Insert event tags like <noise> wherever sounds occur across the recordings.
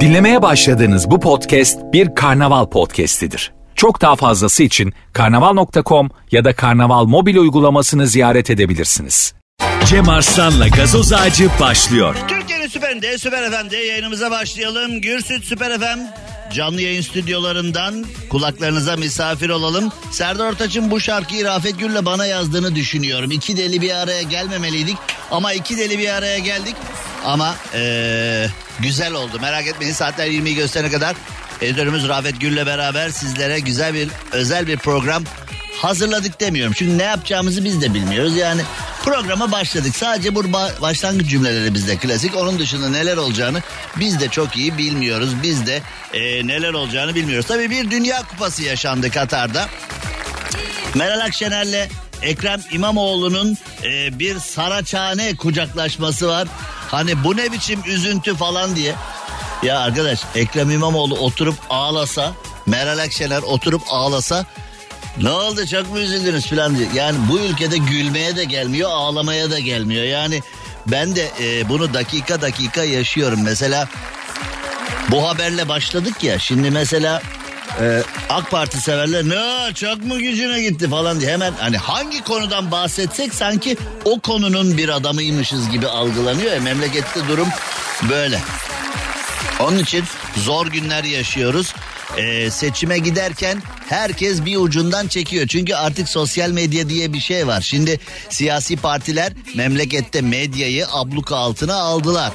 Dinlemeye başladığınız bu podcast bir karnaval podcastidir. Çok daha fazlası için karnaval.com ya da karnaval mobil uygulamasını ziyaret edebilirsiniz. Cem Arslan'la gazoz ağacı başlıyor. Türkiye'nin süperinde, süper FM'de yayınımıza başlayalım. Gürsüt Süper FM canlı yayın stüdyolarından kulaklarınıza misafir olalım. Serdar Ortaç'ın bu şarkıyı Rafet Gül'le bana yazdığını düşünüyorum. İki deli bir araya gelmemeliydik ama iki deli bir araya geldik. Ama ee, güzel oldu merak etmeyin saatler 20'yi gösterene kadar editörümüz Rafet Gül'le beraber sizlere güzel bir özel bir program hazırladık demiyorum. Çünkü ne yapacağımızı biz de bilmiyoruz. Yani programa başladık. Sadece bu ba- başlangıç cümleleri bizde klasik. Onun dışında neler olacağını biz de çok iyi bilmiyoruz. Biz de e, neler olacağını bilmiyoruz. Tabii bir Dünya Kupası yaşandı Katar'da. Meral Akşener'le Ekrem İmamoğlu'nun e, bir Saraçhane kucaklaşması var. Hani bu ne biçim üzüntü falan diye. Ya arkadaş Ekrem İmamoğlu oturup ağlasa, Meral Akşener oturup ağlasa ne oldu çok mu üzüldünüz falan diye. Yani bu ülkede gülmeye de gelmiyor ağlamaya da gelmiyor. Yani ben de e, bunu dakika dakika yaşıyorum. Mesela bu haberle başladık ya şimdi mesela e, AK Parti severler ne çok mu gücüne gitti falan diye hemen hani hangi konudan bahsetsek sanki o konunun bir adamıymışız gibi algılanıyor ya memlekette durum böyle. Onun için zor günler yaşıyoruz. Ee, seçime giderken herkes bir ucundan çekiyor. Çünkü artık sosyal medya diye bir şey var. Şimdi siyasi partiler memlekette medyayı abluka altına aldılar.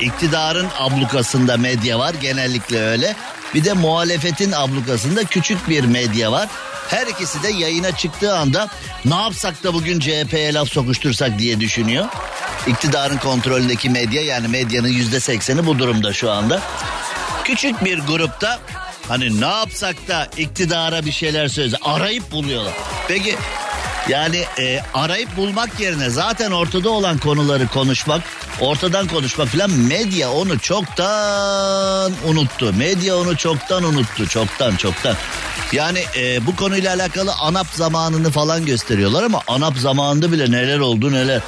İktidarın ablukasında medya var genellikle öyle. Bir de muhalefetin ablukasında küçük bir medya var. Her ikisi de yayına çıktığı anda ne yapsak da bugün CHP'ye laf sokuştursak diye düşünüyor. İktidarın kontrolündeki medya yani medyanın yüzde sekseni bu durumda şu anda. Küçük bir grupta hani ne yapsak da iktidara bir şeyler söyle arayıp buluyorlar. Peki yani e, arayıp bulmak yerine zaten ortada olan konuları konuşmak, ortadan konuşmak falan medya onu çoktan unuttu. Medya onu çoktan unuttu. Çoktan çoktan. Yani e, bu konuyla alakalı ANAP zamanını falan gösteriyorlar ama ANAP zamanında bile neler oldu neler.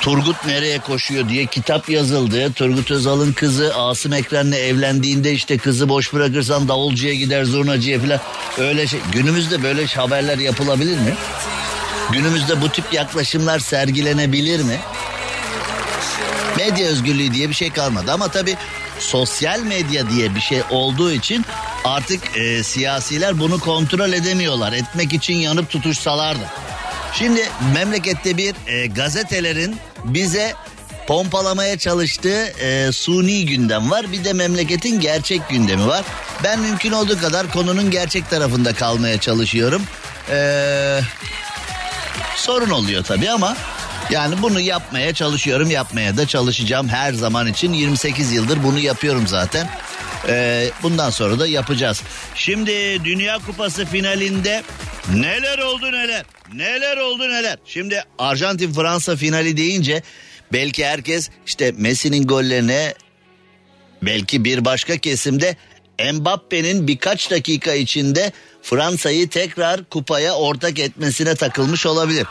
Turgut nereye koşuyor diye kitap yazıldı. Turgut Özal'ın kızı Asım Ekren'le evlendiğinde işte kızı boş bırakırsan davulcuya gider zurnacıya falan. Öyle şey. Günümüzde böyle haberler yapılabilir mi? Günümüzde bu tip yaklaşımlar sergilenebilir mi? Medya özgürlüğü diye bir şey kalmadı ama tabii sosyal medya diye bir şey olduğu için artık e, siyasiler bunu kontrol edemiyorlar. Etmek için yanıp tutuşsalar da. Şimdi memlekette bir e, gazetelerin bize pompalamaya çalıştığı e, suni gündem var. Bir de memleketin gerçek gündemi var. Ben mümkün olduğu kadar konunun gerçek tarafında kalmaya çalışıyorum. Eee sorun oluyor tabii ama yani bunu yapmaya çalışıyorum yapmaya da çalışacağım her zaman için 28 yıldır bunu yapıyorum zaten. Ee, bundan sonra da yapacağız. Şimdi Dünya Kupası finalinde neler oldu neler neler oldu neler. Şimdi Arjantin Fransa finali deyince belki herkes işte Messi'nin gollerine belki bir başka kesimde Mbappe'nin birkaç dakika içinde Fransa'yı tekrar kupaya ortak etmesine takılmış olabilir.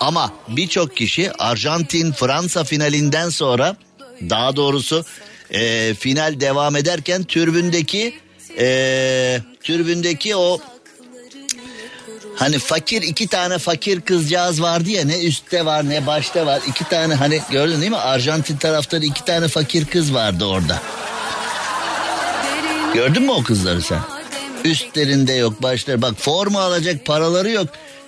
Ama birçok kişi Arjantin Fransa finalinden sonra daha doğrusu e, final devam ederken türbündeki e, türbündeki o Hani fakir iki tane fakir kızcağız vardı ya ne üstte var ne başta var iki tane hani gördün değil mi Arjantin taraftarı iki tane fakir kız vardı orada. Gördün mü o kızları sen? Üstlerinde yok başları bak forma alacak paraları yok.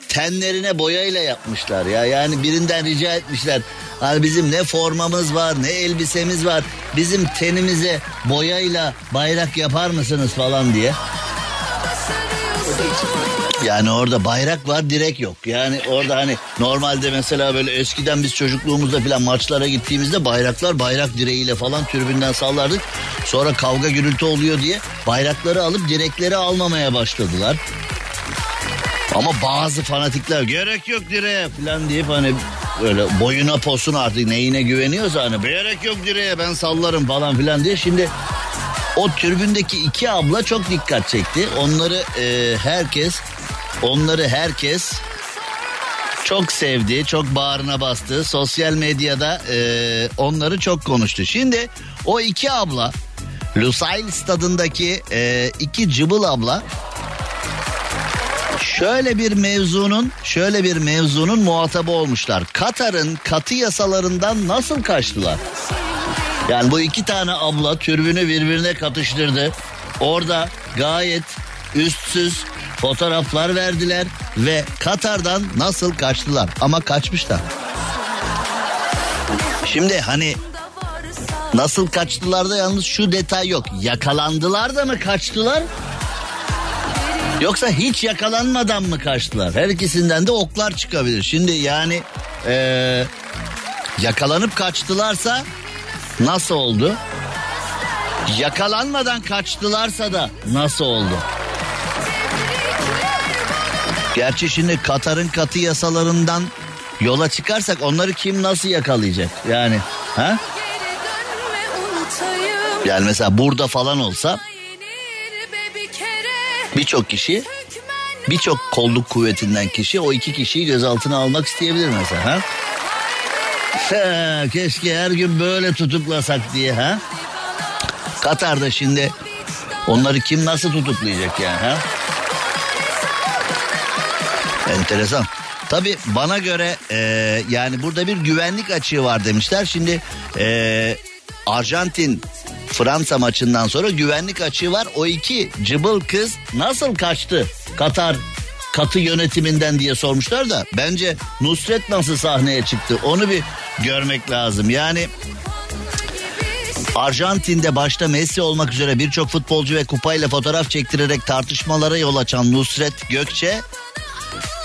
Tenlerine boyayla yapmışlar ya yani birinden rica etmişler. Hani bizim ne formamız var ne elbisemiz var. Bizim tenimize boyayla bayrak yapar mısınız falan diye. Yani orada bayrak var direk yok. Yani orada hani normalde mesela böyle eskiden biz çocukluğumuzda falan maçlara gittiğimizde bayraklar bayrak direğiyle falan tribünden sallardık. Sonra kavga gürültü oluyor diye bayrakları alıp direkleri almamaya başladılar. Ama bazı fanatikler gerek yok direğe falan deyip hani böyle boyuna posuna artık neyine güveniyorsa hani gerek yok direğe ben sallarım falan filan diye. Şimdi o türbündeki iki abla çok dikkat çekti. Onları e, herkes onları herkes çok sevdi, çok bağrına bastı. Sosyal medyada e, onları çok konuştu. Şimdi o iki abla Lusail stadındaki e, iki cıbıl abla şöyle bir mevzunun şöyle bir mevzunun muhatabı olmuşlar. Katar'ın katı yasalarından nasıl kaçtılar? Yani bu iki tane abla türbünü birbirine katıştırdı. Orada gayet üstsüz fotoğraflar verdiler ve Katar'dan nasıl kaçtılar ama kaçmışlar. Şimdi hani nasıl kaçtılar da yalnız şu detay yok. Yakalandılar da mı kaçtılar? Yoksa hiç yakalanmadan mı kaçtılar? Her ikisinden de oklar çıkabilir. Şimdi yani ee, yakalanıp kaçtılarsa nasıl oldu? Yakalanmadan kaçtılarsa da nasıl oldu? Gerçi şimdi Katar'ın katı yasalarından yola çıkarsak onları kim nasıl yakalayacak? Yani ha? Yani mesela burada falan olsa birçok kişi birçok kolluk kuvvetinden kişi o iki kişiyi gözaltına almak isteyebilir mesela ha? Keşke her gün böyle tutuklasak diye ha? Katar'da şimdi onları kim nasıl tutuklayacak yani ha? Enteresan. Tabi bana göre e, yani burada bir güvenlik açığı var demişler. Şimdi e, Arjantin Fransa maçından sonra güvenlik açığı var. O iki cıbıl kız nasıl kaçtı Katar katı yönetiminden diye sormuşlar da bence Nusret nasıl sahneye çıktı onu bir görmek lazım. Yani Arjantin'de başta Messi olmak üzere birçok futbolcu ve kupayla fotoğraf çektirerek tartışmalara yol açan Nusret Gökçe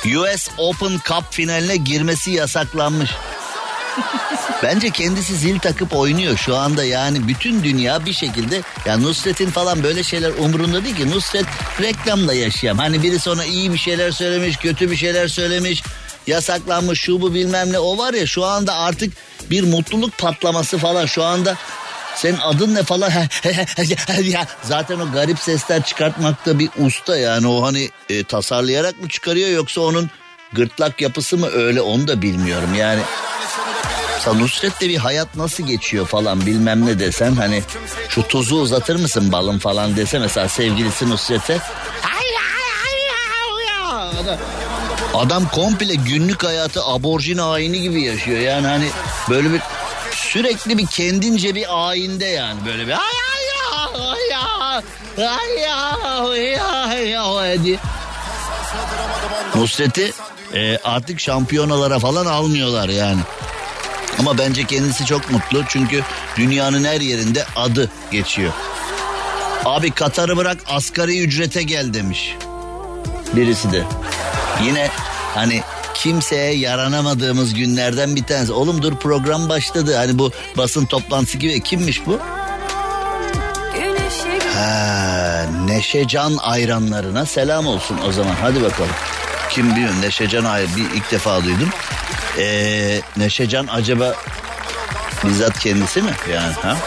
US Open Cup finaline girmesi yasaklanmış. Bence kendisi zil takıp oynuyor. Şu anda yani bütün dünya bir şekilde ya Nusret'in falan böyle şeyler umurunda değil ki. Nusret reklamla yaşayan. Hani biri sonra iyi bir şeyler söylemiş kötü bir şeyler söylemiş yasaklanmış şu bu bilmem ne. O var ya şu anda artık bir mutluluk patlaması falan. Şu anda senin adın ne falan? <laughs> Zaten o garip sesler çıkartmakta bir usta yani. O hani e, tasarlayarak mı çıkarıyor yoksa onun gırtlak yapısı mı öyle onu da bilmiyorum. Yani Mesela Nusret'te bir hayat nasıl geçiyor falan bilmem ne desen hani şu tuzu uzatır mısın balım falan dese mesela sevgilisi Nusret'e adam, komple günlük hayatı aborjin ayini gibi yaşıyor yani hani böyle bir sürekli bir kendince bir ayinde yani böyle bir ay ay ay ay ay ay ay diye. Nusret'i e, artık şampiyonalara falan almıyorlar yani. Ama bence kendisi çok mutlu çünkü dünyanın her yerinde adı geçiyor. Abi Katar'ı bırak asgari ücrete gel demiş. Birisi de. Yine hani kimseye yaranamadığımız günlerden bir tanesi. Oğlum dur program başladı. Hani bu basın toplantısı gibi kimmiş bu? Ha, Neşecan ayranlarına selam olsun o zaman. Hadi bakalım. Kim biliyor Neşecan ayran bir ilk defa duydum. Ee, Neşecan acaba bizzat kendisi mi yani ha?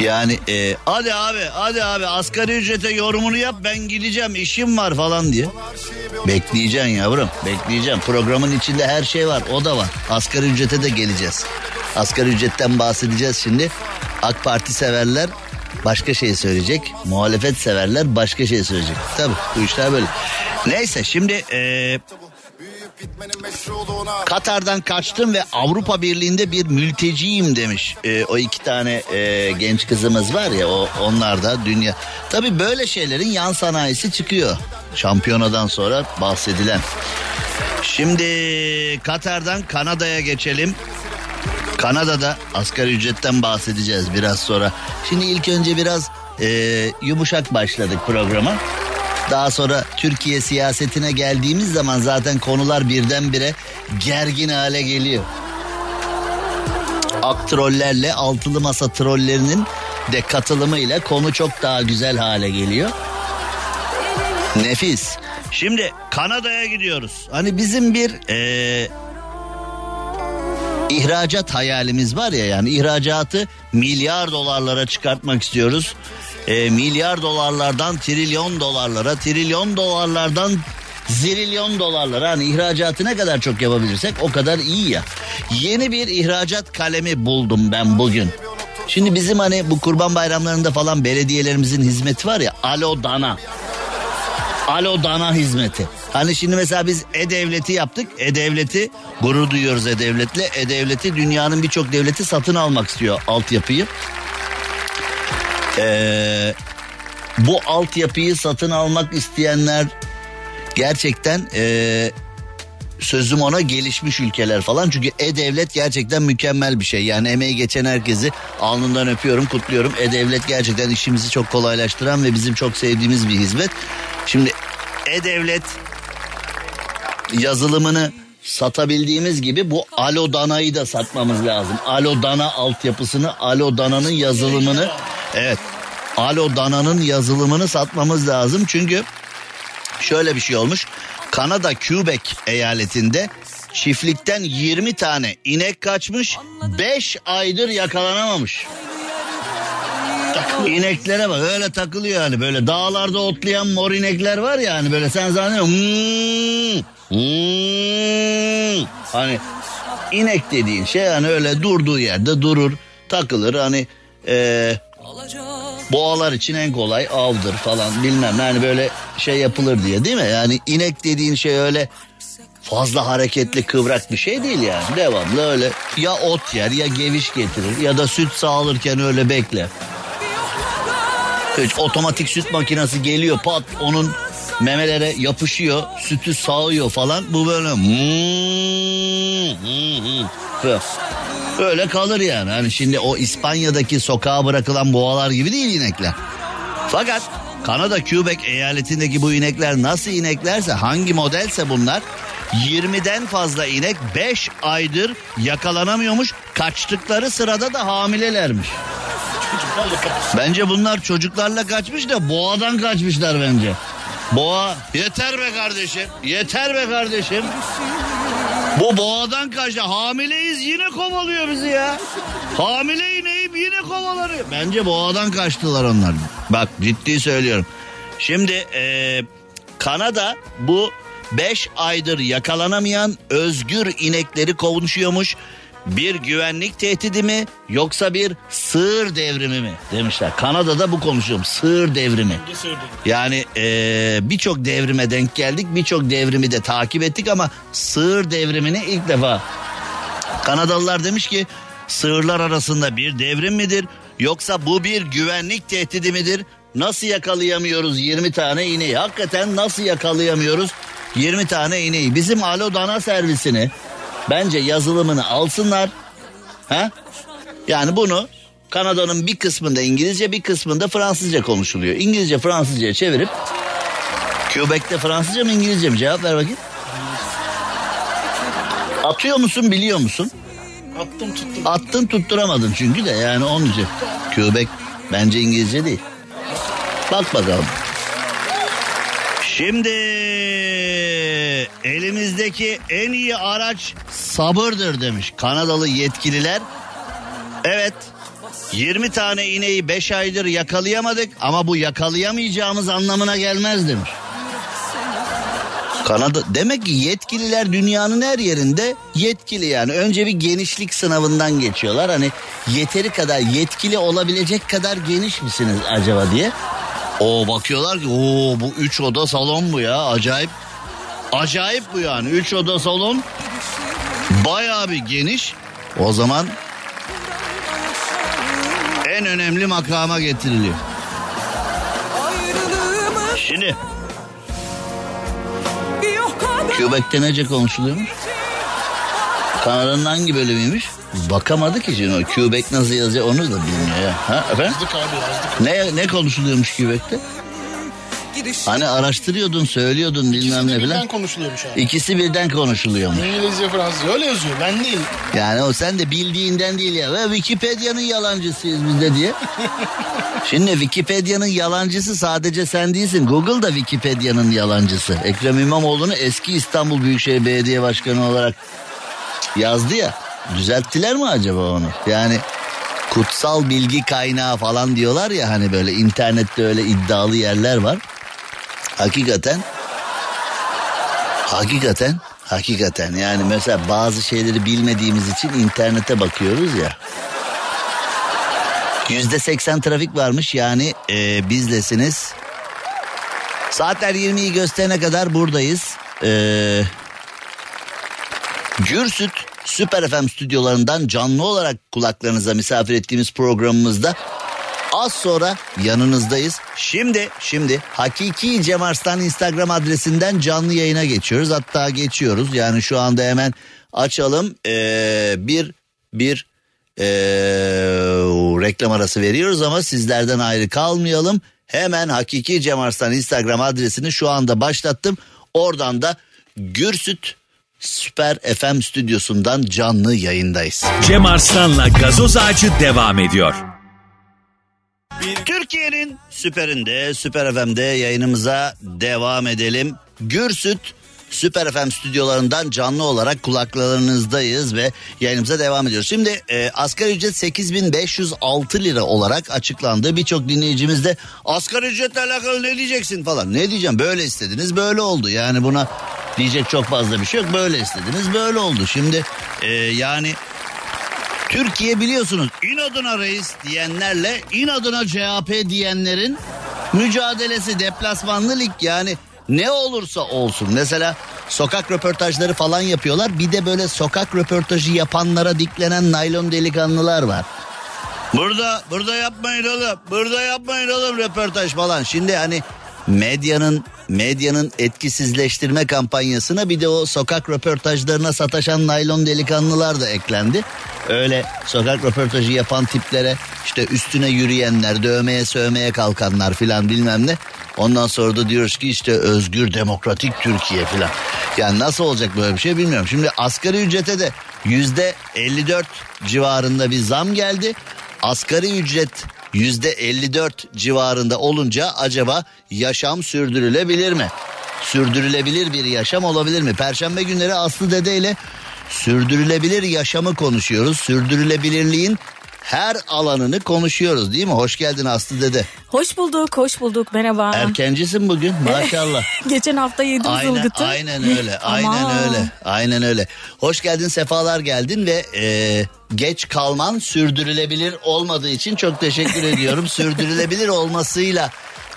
Yani e, hadi abi hadi abi asgari ücrete yorumunu yap ben gideceğim işim var falan diye. Bekleyeceksin yavrum bekleyeceğim. Programın içinde her şey var o da var. Asgari ücrete de geleceğiz. Asgari ücretten bahsedeceğiz şimdi. AK Parti severler başka şey söyleyecek. Muhalefet severler başka şey söyleyecek. Tabii bu işler böyle. Neyse şimdi e, Katar'dan kaçtım ve Avrupa Birliği'nde bir mülteciyim demiş. E, o iki tane e, genç kızımız var ya o onlar da dünya. Tabii böyle şeylerin yan sanayisi çıkıyor. Şampiyonadan sonra bahsedilen. Şimdi Katar'dan Kanada'ya geçelim. Kanada'da asgari ücretten bahsedeceğiz biraz sonra. Şimdi ilk önce biraz e, yumuşak başladık programa. Daha sonra Türkiye siyasetine geldiğimiz zaman zaten konular birdenbire gergin hale geliyor. Ak trollerle altılı masa trollerinin de katılımıyla konu çok daha güzel hale geliyor. Nefis. Şimdi Kanada'ya gidiyoruz. Hani bizim bir ee, ihracat hayalimiz var ya yani ihracatı milyar dolarlara çıkartmak istiyoruz e, milyar dolarlardan trilyon dolarlara, trilyon dolarlardan Zilyon dolarlar. Hani ihracatı ne kadar çok yapabilirsek o kadar iyi ya. Yeni bir ihracat kalemi buldum ben bugün. Şimdi bizim hani bu kurban bayramlarında falan belediyelerimizin hizmeti var ya Alo Dana. Alo Dana hizmeti. Hani şimdi mesela biz E-Devlet'i yaptık. E-Devlet'i gurur duyuyoruz E-Devlet'le. E-Devlet'i dünyanın birçok devleti satın almak istiyor altyapıyı. Ee, bu altyapıyı satın almak isteyenler gerçekten ee, sözüm ona gelişmiş ülkeler falan. Çünkü E-Devlet gerçekten mükemmel bir şey. Yani emeği geçen herkesi alnından öpüyorum, kutluyorum. E-Devlet gerçekten işimizi çok kolaylaştıran ve bizim çok sevdiğimiz bir hizmet. Şimdi E-Devlet yazılımını satabildiğimiz gibi bu Alo Dana'yı da satmamız lazım. Alo Dana altyapısını, Alo Dana'nın yazılımını evet Alo Dana'nın yazılımını satmamız lazım. Çünkü şöyle bir şey olmuş. Kanada Quebec eyaletinde çiftlikten 20 tane inek kaçmış 5 aydır yakalanamamış. İneklere bak öyle takılıyor yani böyle dağlarda otlayan mor inekler var ya hani böyle sen zannediyorsun hmm, hmm. hani inek dediğin şey hani öyle durduğu yerde durur takılır hani e, boğalar için en kolay avdır falan bilmem. Ne hani böyle şey yapılır diye değil mi? Yani inek dediğin şey öyle fazla hareketli kıvrak bir şey değil yani. Devamlı öyle ya ot yer ya geviş getirir ya da süt sağılırken öyle bekler. Hiç otomatik süt makinesi geliyor pat onun memelere yapışıyor sütü sağıyor falan. Bu böyle hmm, hmm, hmm. Böyle kalır yani. Hani şimdi o İspanya'daki sokağa bırakılan boğalar gibi değil inekler. Fakat Kanada Quebec eyaletindeki bu inekler nasıl ineklerse hangi modelse bunlar 20'den fazla inek 5 aydır yakalanamıyormuş. Kaçtıkları sırada da hamilelermiş. Bence bunlar çocuklarla kaçmış da boğadan kaçmışlar bence. Boğa yeter be kardeşim. Yeter be kardeşim. Bu boğadan kaçtı. Hamileyiz yine kovalıyor bizi ya. Hamile ineğim yine kovalanıyor. Bence boğadan kaçtılar onlar. Bak ciddi söylüyorum. Şimdi e, Kanada bu 5 aydır yakalanamayan özgür inekleri konuşuyormuş. Bir güvenlik tehdidi mi yoksa bir sığır devrimi mi demişler. Kanada'da bu konuşuyorum sığır devrimi. Yani ee, birçok devrime denk geldik birçok devrimi de takip ettik ama sığır devrimini ilk defa. Kanadalılar demiş ki sığırlar arasında bir devrim midir yoksa bu bir güvenlik tehdidi midir? Nasıl yakalayamıyoruz 20 tane ineği? Hakikaten nasıl yakalayamıyoruz 20 tane ineği? Bizim Alo Dana servisini Bence yazılımını alsınlar. Ha? Yani bunu Kanada'nın bir kısmında İngilizce bir kısmında Fransızca konuşuluyor. İngilizce Fransızca'ya çevirip Quebec'te Fransızca mı İngilizce mi cevap ver bakayım. Atıyor musun biliyor musun? Attım tuttum. Attın tutturamadın çünkü de yani onun için. Quebec bence İngilizce değil. Bak bakalım. Şimdi elimizdeki en iyi araç sabırdır demiş Kanadalı yetkililer. Evet 20 tane ineği 5 aydır yakalayamadık ama bu yakalayamayacağımız anlamına gelmez demiş. Kanada demek ki yetkililer dünyanın her yerinde yetkili yani önce bir genişlik sınavından geçiyorlar. Hani yeteri kadar yetkili olabilecek kadar geniş misiniz acaba diye. O bakıyorlar ki o bu üç oda salon bu ya acayip acayip bu yani üç oda salon bayağı bir geniş o zaman en önemli makama getiriliyor. Şimdi Quebec'te nece konuşuluyormuş? Kanada'nın hangi bölümüymüş? Bakamadık ki şimdi o Quebec nasıl yazıyor onu da bilmiyor ya. Ha efendim? Yazdık abi yazdık. Ne ne konuşuluyormuş Quebec'te? Hani araştırıyordun, söylüyordun bilmem İkisi ne birden filan. konuşuluyormuş abi. İkisi birden konuşuluyormuş. İngilizce Fransızca öyle yazıyor ben değil. Yani o sen de bildiğinden değil ya. Ve Wikipedia'nın yalancısıyız biz de diye. <laughs> Şimdi Wikipedia'nın yalancısı sadece sen değilsin. Google da Wikipedia'nın yalancısı. Ekrem İmamoğlu'nu eski İstanbul Büyükşehir Belediye Başkanı olarak yazdı ya. Düzelttiler mi acaba onu? Yani kutsal bilgi kaynağı falan diyorlar ya hani böyle internette öyle iddialı yerler var. Hakikaten Hakikaten, hakikaten yani mesela bazı şeyleri bilmediğimiz için internete bakıyoruz ya. Yüzde seksen trafik varmış yani e, bizlesiniz. Saatler 20'yi gösterene kadar buradayız. Ee, Gürsüt Süper FM stüdyolarından canlı olarak kulaklarınıza misafir ettiğimiz programımızda az sonra yanınızdayız. Şimdi şimdi Hakiki Cem Arslan Instagram adresinden canlı yayına geçiyoruz. Hatta geçiyoruz yani şu anda hemen açalım ee, bir bir ee, reklam arası veriyoruz ama sizlerden ayrı kalmayalım. Hemen Hakiki Cem Arslan Instagram adresini şu anda başlattım. Oradan da Gürsüt Süper FM stüdyosundan canlı yayındayız. Cem Arslan'la gazoz ağacı devam ediyor. Türkiye'nin süperinde, Süper FM'de yayınımıza devam edelim. Gürsüt Süper FM stüdyolarından canlı olarak kulaklarınızdayız ve yayınımıza devam ediyoruz. Şimdi e, asgari ücret 8506 lira olarak açıklandı. Birçok dinleyicimiz de asgari ücretle alakalı ne diyeceksin falan. Ne diyeceğim böyle istediniz böyle oldu. Yani buna diyecek çok fazla bir şey yok. Böyle istediniz böyle oldu. Şimdi e, yani Türkiye biliyorsunuz inadına reis diyenlerle inadına CHP diyenlerin mücadelesi deplasmanlı lig yani ne olursa olsun. Mesela sokak röportajları falan yapıyorlar. Bir de böyle sokak röportajı yapanlara diklenen naylon delikanlılar var. Burada burada yapmayın oğlum. Burada yapmayın oğlum röportaj falan. Şimdi hani medyanın medyanın etkisizleştirme kampanyasına bir de o sokak röportajlarına sataşan naylon delikanlılar da eklendi. Öyle sokak röportajı yapan tiplere işte üstüne yürüyenler, dövmeye sövmeye kalkanlar filan bilmem ne. Ondan sonra da diyoruz ki işte özgür demokratik Türkiye filan. Yani nasıl olacak böyle bir şey bilmiyorum. Şimdi asgari ücrete de yüzde 54 civarında bir zam geldi. Asgari ücret yüzde 54 civarında olunca acaba yaşam sürdürülebilir mi? Sürdürülebilir bir yaşam olabilir mi? Perşembe günleri Aslı Dede ile sürdürülebilir yaşamı konuşuyoruz. Sürdürülebilirliğin her alanını konuşuyoruz değil mi? Hoş geldin Aslı Dede. Hoş bulduk, hoş bulduk. Merhaba. Erkencisin bugün <laughs> maşallah. Geçen hafta yedim aynen, zılgıtı. aynen öyle, <laughs> aynen öyle, aynen öyle. Hoş geldin, sefalar geldin ve e, geç kalman sürdürülebilir olmadığı için çok teşekkür ediyorum. <laughs> sürdürülebilir olmasıyla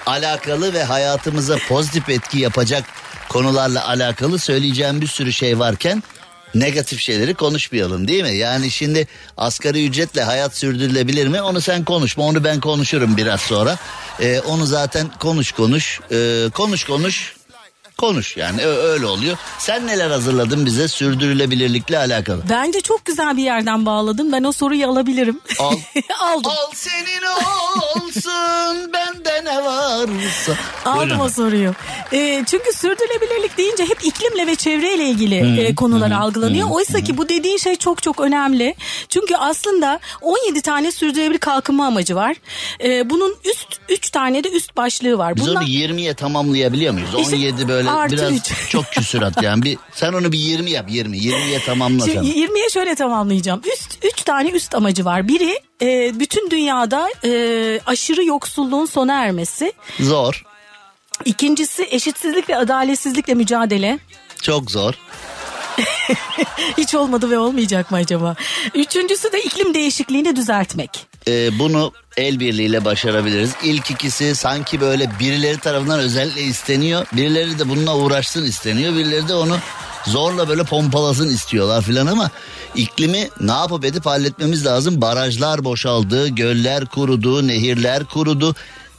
alakalı ve hayatımıza pozitif etki yapacak konularla alakalı söyleyeceğim bir sürü şey varken negatif şeyleri konuşmayalım değil mi? Yani şimdi asgari ücretle hayat sürdürülebilir mi? Onu sen konuşma onu ben konuşurum biraz sonra. Ee, onu zaten konuş konuş ee, konuş konuş konuş yani öyle oluyor. Sen neler hazırladın bize sürdürülebilirlikle alakalı? Bence çok güzel bir yerden bağladın. Ben o soruyu alabilirim. Al. <laughs> Aldım. Al senin olsun <laughs> bende ne varsa. Aldım Buyurun. o soruyu. Ee, çünkü sürdürülebilirlik deyince hep iklimle ve çevreyle ilgili e, konular algılanıyor. Oysa ki bu dediğin şey çok çok önemli. Çünkü aslında 17 tane sürdürülebilir kalkınma amacı var. Ee, bunun üst 3 tane de üst başlığı var. Biz Bunlar- onu 20'ye tamamlayabiliyor muyuz? İşte 17 böyle artı biraz üç. <laughs> çok küsurat yani. Bir, sen onu bir 20 yap 20. 20'ye tamamla sen. Şimdi 20'ye şöyle tamamlayacağım. Üst 3 tane üst amacı var. Biri e, bütün dünyada e, aşırı yoksulluğun sona ermesi. Zor. İkincisi eşitsizlik ve adaletsizlikle mücadele. Çok zor. <laughs> Hiç olmadı ve olmayacak mı acaba? Üçüncüsü de iklim değişikliğini düzeltmek. Ee, bunu el birliğiyle başarabiliriz. İlk ikisi sanki böyle birileri tarafından özellikle isteniyor. Birileri de bununla uğraşsın isteniyor. Birileri de onu zorla böyle pompalasın istiyorlar filan ama iklimi ne yapıp edip halletmemiz lazım. Barajlar boşaldı, göller kurudu, nehirler kurudu.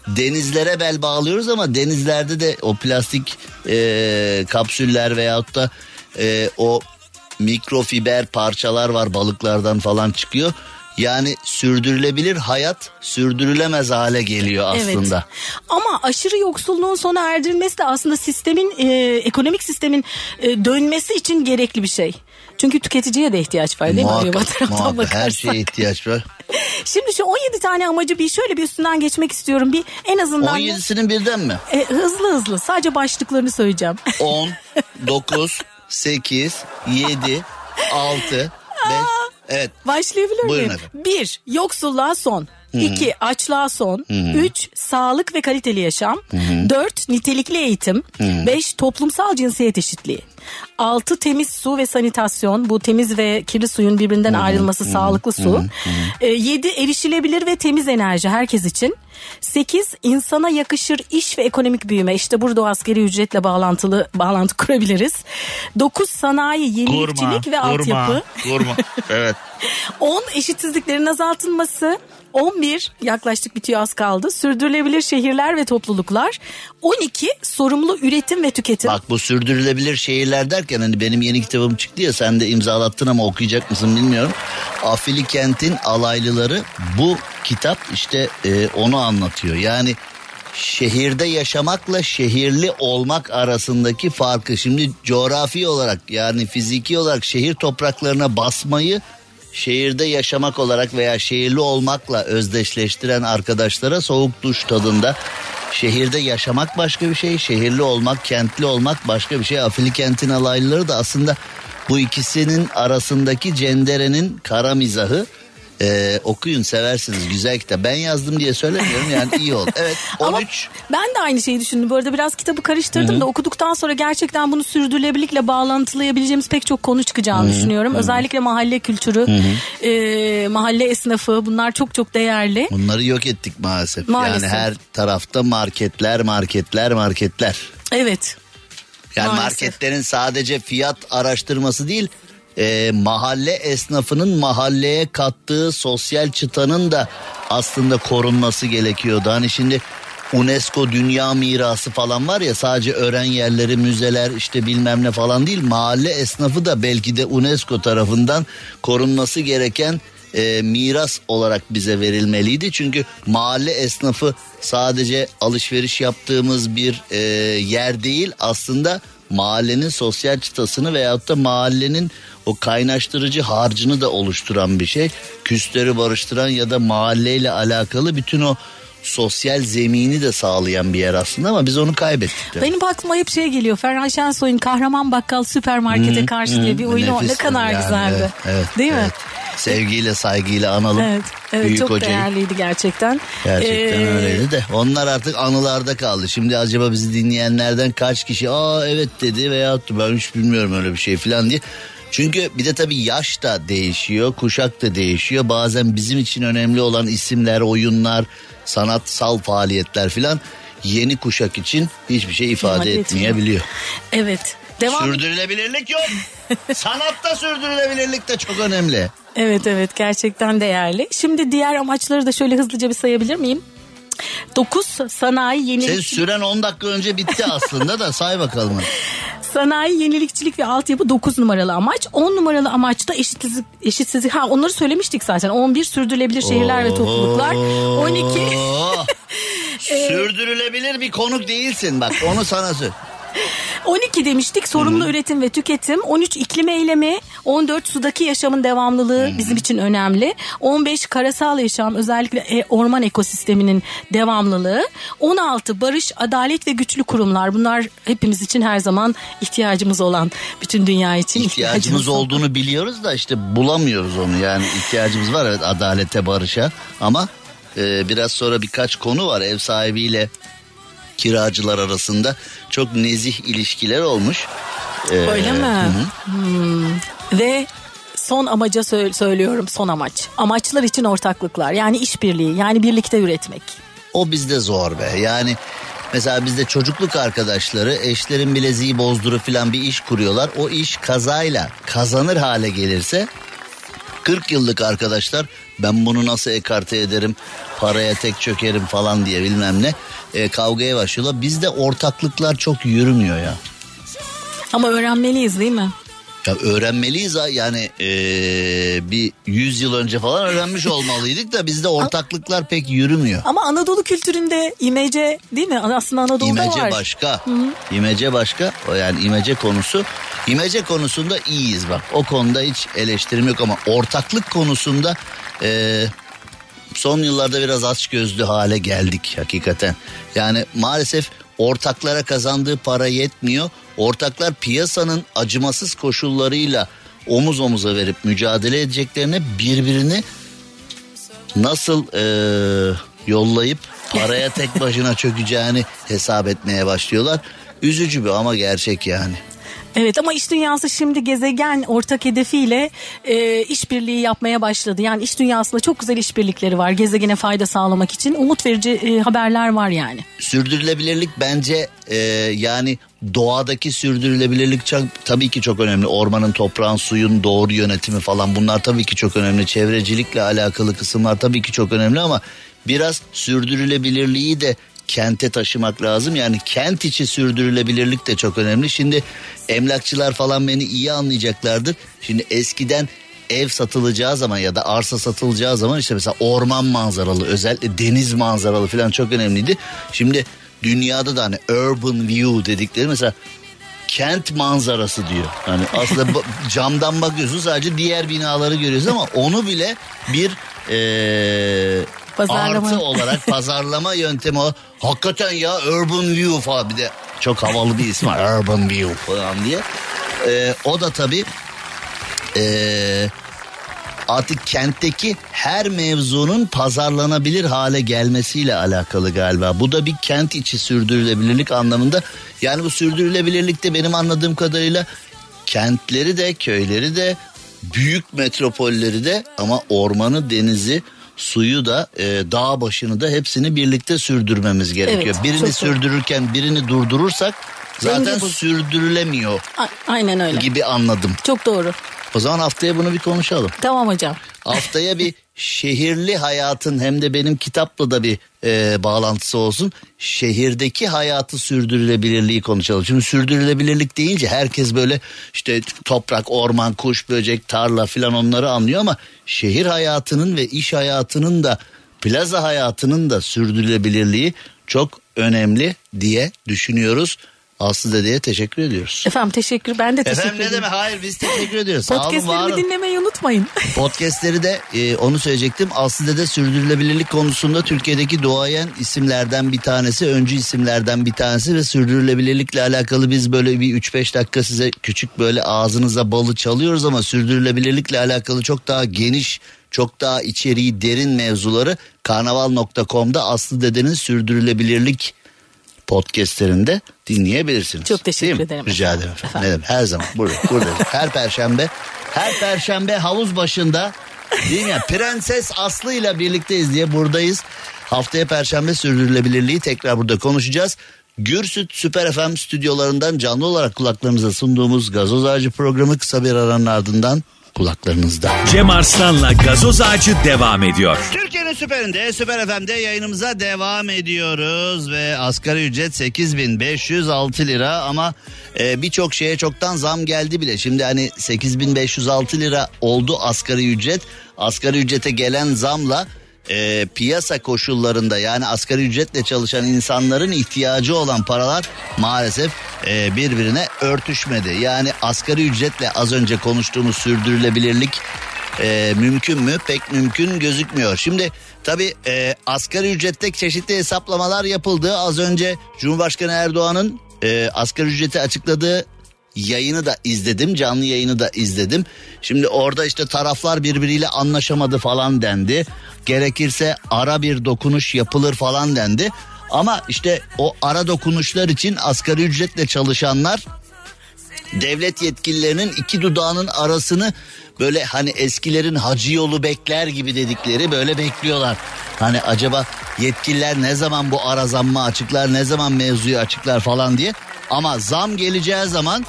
Denizlere bel bağlıyoruz ama denizlerde de o plastik e, kapsüller veyahut da e, o mikrofiber parçalar var balıklardan falan çıkıyor. Yani sürdürülebilir hayat sürdürülemez hale geliyor aslında. Evet. Ama aşırı yoksulluğun sona erdirilmesi de aslında sistemin e, ekonomik sistemin e, dönmesi için gerekli bir şey. Çünkü tüketiciye de ihtiyaç var değil mi? Öyle bir Muhakkak, taraftan muhakkak her şeye ihtiyaç var. <laughs> Şimdi şu 17 tane amacı bir şöyle bir üstünden geçmek istiyorum. Bir en azından 17'sinin birden mi? E, hızlı hızlı sadece başlıklarını söyleyeceğim. 10, 9, 8, 7, 6, 5. Evet. Başlayabilir Buyurun miyim? efendim. Bir, yoksulluğa son. 2 açlığa son, 3 sağlık ve kaliteli yaşam, 4 nitelikli eğitim, 5 toplumsal cinsiyet eşitliği. 6 temiz su ve sanitasyon bu temiz ve kirli suyun birbirinden ayrılması sağlıklı su. 7 erişilebilir ve temiz enerji herkes için. 8 insana yakışır iş ve ekonomik büyüme işte burada o askeri ücretle bağlantılı bağlantı <laughs> kurabiliriz. 9 sanayi yenilikçilik ve altyapı. Kurma. <laughs> Evet. 10 eşitsizliklerin azaltılması. 11 yaklaştık bitiyor az kaldı. Sürdürülebilir şehirler ve topluluklar. 12 sorumlu üretim ve tüketim. Bak bu sürdürülebilir şehirler derken hani benim yeni kitabım çıktı ya sen de imzalattın ama okuyacak mısın bilmiyorum. Afili kentin alaylıları bu kitap işte e, onu anlatıyor. Yani şehirde yaşamakla şehirli olmak arasındaki farkı şimdi coğrafi olarak yani fiziki olarak şehir topraklarına basmayı şehirde yaşamak olarak veya şehirli olmakla özdeşleştiren arkadaşlara soğuk duş tadında şehirde yaşamak başka bir şey, şehirli olmak, kentli olmak başka bir şey. Afili kentin alaylıları da aslında bu ikisinin arasındaki cenderenin kara mizahı. Ee, okuyun seversiniz güzel kitap. Ben yazdım diye söylemiyorum yani iyi oldu. <laughs> Evet 13. Ama ben de aynı şeyi düşündüm. Bu arada biraz kitabı karıştırdım da okuduktan sonra gerçekten bunu sürdürülebilirlikle bağlantılayabileceğimiz pek çok konu çıkacağını düşünüyorum. Özellikle mahalle kültürü, e, mahalle esnafı bunlar çok çok değerli. Bunları yok ettik maalesef. Maalesef. Yani her tarafta marketler, marketler, marketler. Evet. Yani Maalesef. marketlerin sadece fiyat araştırması değil, e, mahalle esnafının mahalleye kattığı sosyal çıtanın da aslında korunması gerekiyordu. Hani şimdi UNESCO Dünya Mirası falan var ya sadece öğren yerleri, müzeler işte bilmem ne falan değil. Mahalle esnafı da belki de UNESCO tarafından korunması gereken e, miras olarak bize verilmeliydi. Çünkü mahalle esnafı sadece alışveriş yaptığımız bir e, yer değil aslında mahallenin sosyal çıtasını veyahut da mahallenin o kaynaştırıcı harcını da oluşturan bir şey. Küsleri barıştıran ya da mahalleyle alakalı bütün o sosyal zemini de sağlayan bir yer aslında ama biz onu kaybettik. de. Benim aklıma hep şey geliyor. Ferhan Şensoy'un Kahraman Bakkal Süpermarkete karşı diye bir oyunu ne kadar yani, güzeldi. evet, evet, Değil mi? evet. Sevgiyle saygıyla analım. Evet, evet Büyük çok hocayı. değerliydi gerçekten. Gerçekten Ee, öyleydi de onlar artık anılarda kaldı. Şimdi acaba bizi dinleyenlerden kaç kişi aa evet dedi da ben hiç bilmiyorum öyle bir şey falan diye. Çünkü bir de tabii yaş da değişiyor, kuşak da değişiyor. Bazen bizim için önemli olan isimler, oyunlar, sanatsal faaliyetler falan yeni kuşak için hiçbir şey ifade etmiyor. etmeyebiliyor. Evet. Devam. Sürdürülebilirlik yok. <laughs> Sanatta sürdürülebilirlik de çok önemli. Evet evet gerçekten değerli. Şimdi diğer amaçları da şöyle hızlıca bir sayabilir miyim? 9 sanayi Senin yenilik süren 10 dakika önce bitti aslında da say bakalım. sanayi yenilikçilik ve altyapı 9 numaralı amaç. 10 numaralı amaç da eşitsizlik eşitsizlik. Ha onları söylemiştik zaten. 11 sürdürülebilir şehirler ve topluluklar. 12 Oo. <laughs> Sürdürülebilir bir konuk değilsin bak onu sana söyle. 12 demiştik sorumlu üretim ve tüketim. 13 iklim eylemi. 14 sudaki yaşamın devamlılığı bizim için önemli. 15 karasal yaşam özellikle e, orman ekosisteminin devamlılığı. 16 barış, adalet ve güçlü kurumlar. Bunlar hepimiz için her zaman ihtiyacımız olan bütün dünya için İhtiyacımız olan. olduğunu biliyoruz da işte bulamıyoruz onu yani ihtiyacımız var evet adalete barışa ama e, biraz sonra birkaç konu var ev sahibiyle kiracılar arasında çok nezih ilişkiler olmuş. E, Öyle mi? Hmm. Ve son amaca sö- söylüyorum son amaç. Amaçlar için ortaklıklar yani işbirliği yani birlikte üretmek. O bizde zor be. Yani mesela bizde çocukluk arkadaşları eşlerin bileziği bozduru falan bir iş kuruyorlar. O iş kazayla kazanır hale gelirse 40 yıllık arkadaşlar ben bunu nasıl ekarte ederim paraya tek çökerim falan diye bilmem ne e, kavgaya başlıyorlar. Bizde ortaklıklar çok yürümüyor ya. Ama öğrenmeliyiz değil mi? Ya öğrenmeliyiz ha yani e, bir 100 yıl önce falan öğrenmiş olmalıydık da bizde ortaklıklar pek yürümüyor. Ama Anadolu kültüründe imece değil mi? Aslında Anadolu'da İmece var. başka. İmece başka. O yani imece konusu. İmece konusunda iyiyiz bak. O konuda hiç eleştirim yok ama ortaklık konusunda e, son yıllarda biraz aç gözlü hale geldik hakikaten. Yani maalesef ortaklara kazandığı para yetmiyor. Ortaklar piyasanın acımasız koşullarıyla omuz omuza verip mücadele edeceklerine birbirini nasıl eee, yollayıp paraya tek başına çökeceğini hesap etmeye başlıyorlar. Üzücü bir ama gerçek yani. Evet ama iş dünyası şimdi gezegen ortak hedefiyle e, işbirliği yapmaya başladı. Yani iş dünyasında çok güzel işbirlikleri var gezegene fayda sağlamak için. Umut verici e, haberler var yani. Sürdürülebilirlik bence e, yani doğadaki sürdürülebilirlik çok, tabii ki çok önemli. Ormanın, toprağın, suyun doğru yönetimi falan bunlar tabii ki çok önemli. Çevrecilikle alakalı kısımlar tabii ki çok önemli ama biraz sürdürülebilirliği de kente taşımak lazım. Yani kent içi sürdürülebilirlik de çok önemli. Şimdi emlakçılar falan beni iyi anlayacaklardır. Şimdi eskiden ev satılacağı zaman ya da arsa satılacağı zaman işte mesela orman manzaralı özellikle deniz manzaralı falan çok önemliydi. Şimdi dünyada da hani urban view dedikleri mesela kent manzarası diyor. Hani aslında <laughs> camdan bakıyorsun sadece diğer binaları görüyorsun ama onu bile bir eee Pazarlama. artı olarak pazarlama yöntemi o. Hakikaten ya urban view falan bir de çok havalı bir isim var urban view falan diye. Eee, o da tabii eee artık kentteki her mevzunun pazarlanabilir hale gelmesiyle alakalı galiba. Bu da bir kent içi sürdürülebilirlik anlamında. Yani bu sürdürülebilirlikte benim anladığım kadarıyla kentleri de köyleri de büyük metropolleri de ama ormanı denizi suyu da e, dağ başını da hepsini birlikte sürdürmemiz gerekiyor. Evet, birini çok doğru. sürdürürken birini durdurursak zaten bu- sürdürülemiyor A- aynen öyle. gibi anladım. Çok doğru. O zaman haftaya bunu bir konuşalım. Tamam hocam. Haftaya bir şehirli hayatın hem de benim kitapla da bir e, bağlantısı olsun. Şehirdeki hayatı sürdürülebilirliği konuşalım. Şimdi sürdürülebilirlik deyince herkes böyle işte toprak, orman, kuş, böcek, tarla filan onları anlıyor ama şehir hayatının ve iş hayatının da plaza hayatının da sürdürülebilirliği çok önemli diye düşünüyoruz. Aslı Dede'ye teşekkür ediyoruz. Efendim teşekkür ben de teşekkür Efendim ne demek hayır biz teşekkür ediyoruz. Podcastlerimi dinlemeyi unutmayın. <laughs> Podcastleri de e, onu söyleyecektim. Aslı de sürdürülebilirlik konusunda Türkiye'deki doğayan isimlerden bir tanesi, öncü isimlerden bir tanesi ve sürdürülebilirlikle alakalı biz böyle bir 3-5 dakika size küçük böyle ağzınıza balı çalıyoruz ama sürdürülebilirlikle alakalı çok daha geniş, çok daha içeriği derin mevzuları karnaval.com'da Aslı Dede'nin sürdürülebilirlik podcastlerinde dinleyebilirsiniz. Çok teşekkür ederim Rica ederim efendim. Efendim. Demek? Her zaman burada, buradayız. <laughs> Her perşembe, her perşembe havuz başında değil mi ya? Prenses Aslı ile birlikteyiz diye buradayız. Haftaya perşembe sürdürülebilirliği tekrar burada konuşacağız. Gürsüt Süper FM stüdyolarından canlı olarak kulaklarınıza sunduğumuz gazoz ağacı programı kısa bir aranın ardından kulaklarınızda. Cem Arslan'la gazoz ağacı devam ediyor. Türkiye'nin süperinde Süper FM'de yayınımıza devam ediyoruz ve asgari ücret 8506 lira ama e, birçok şeye çoktan zam geldi bile. Şimdi hani 8506 lira oldu asgari ücret. Asgari ücrete gelen zamla e, piyasa koşullarında yani asgari ücretle çalışan insanların ihtiyacı olan paralar maalesef e, birbirine örtüşmedi. Yani asgari ücretle az önce konuştuğumuz sürdürülebilirlik e, mümkün mü? Pek mümkün gözükmüyor. Şimdi tabii e, asgari ücrette çeşitli hesaplamalar yapıldı. Az önce Cumhurbaşkanı Erdoğan'ın e, asgari ücreti açıkladığı yayını da izledim. Canlı yayını da izledim. Şimdi orada işte taraflar birbiriyle anlaşamadı falan dendi. Gerekirse ara bir dokunuş yapılır falan dendi. Ama işte o ara dokunuşlar için asgari ücretle çalışanlar devlet yetkililerinin iki dudağının arasını böyle hani eskilerin hacı yolu bekler gibi dedikleri böyle bekliyorlar. Hani acaba yetkililer ne zaman bu ara zammı açıklar ne zaman mevzuyu açıklar falan diye. Ama zam geleceği zaman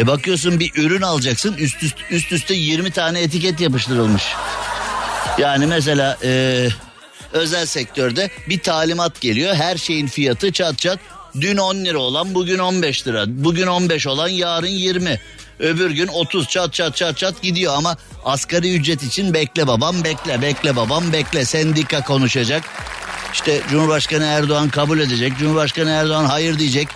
e bakıyorsun bir ürün alacaksın üst, üst, üst üste 20 tane etiket yapıştırılmış. Yani mesela e, özel sektörde bir talimat geliyor. Her şeyin fiyatı çat çat. Dün 10 lira olan bugün 15 lira. Bugün 15 olan yarın 20. Öbür gün 30 çat çat çat çat gidiyor ama asgari ücret için bekle babam bekle bekle babam bekle sendika konuşacak. İşte Cumhurbaşkanı Erdoğan kabul edecek. Cumhurbaşkanı Erdoğan hayır diyecek.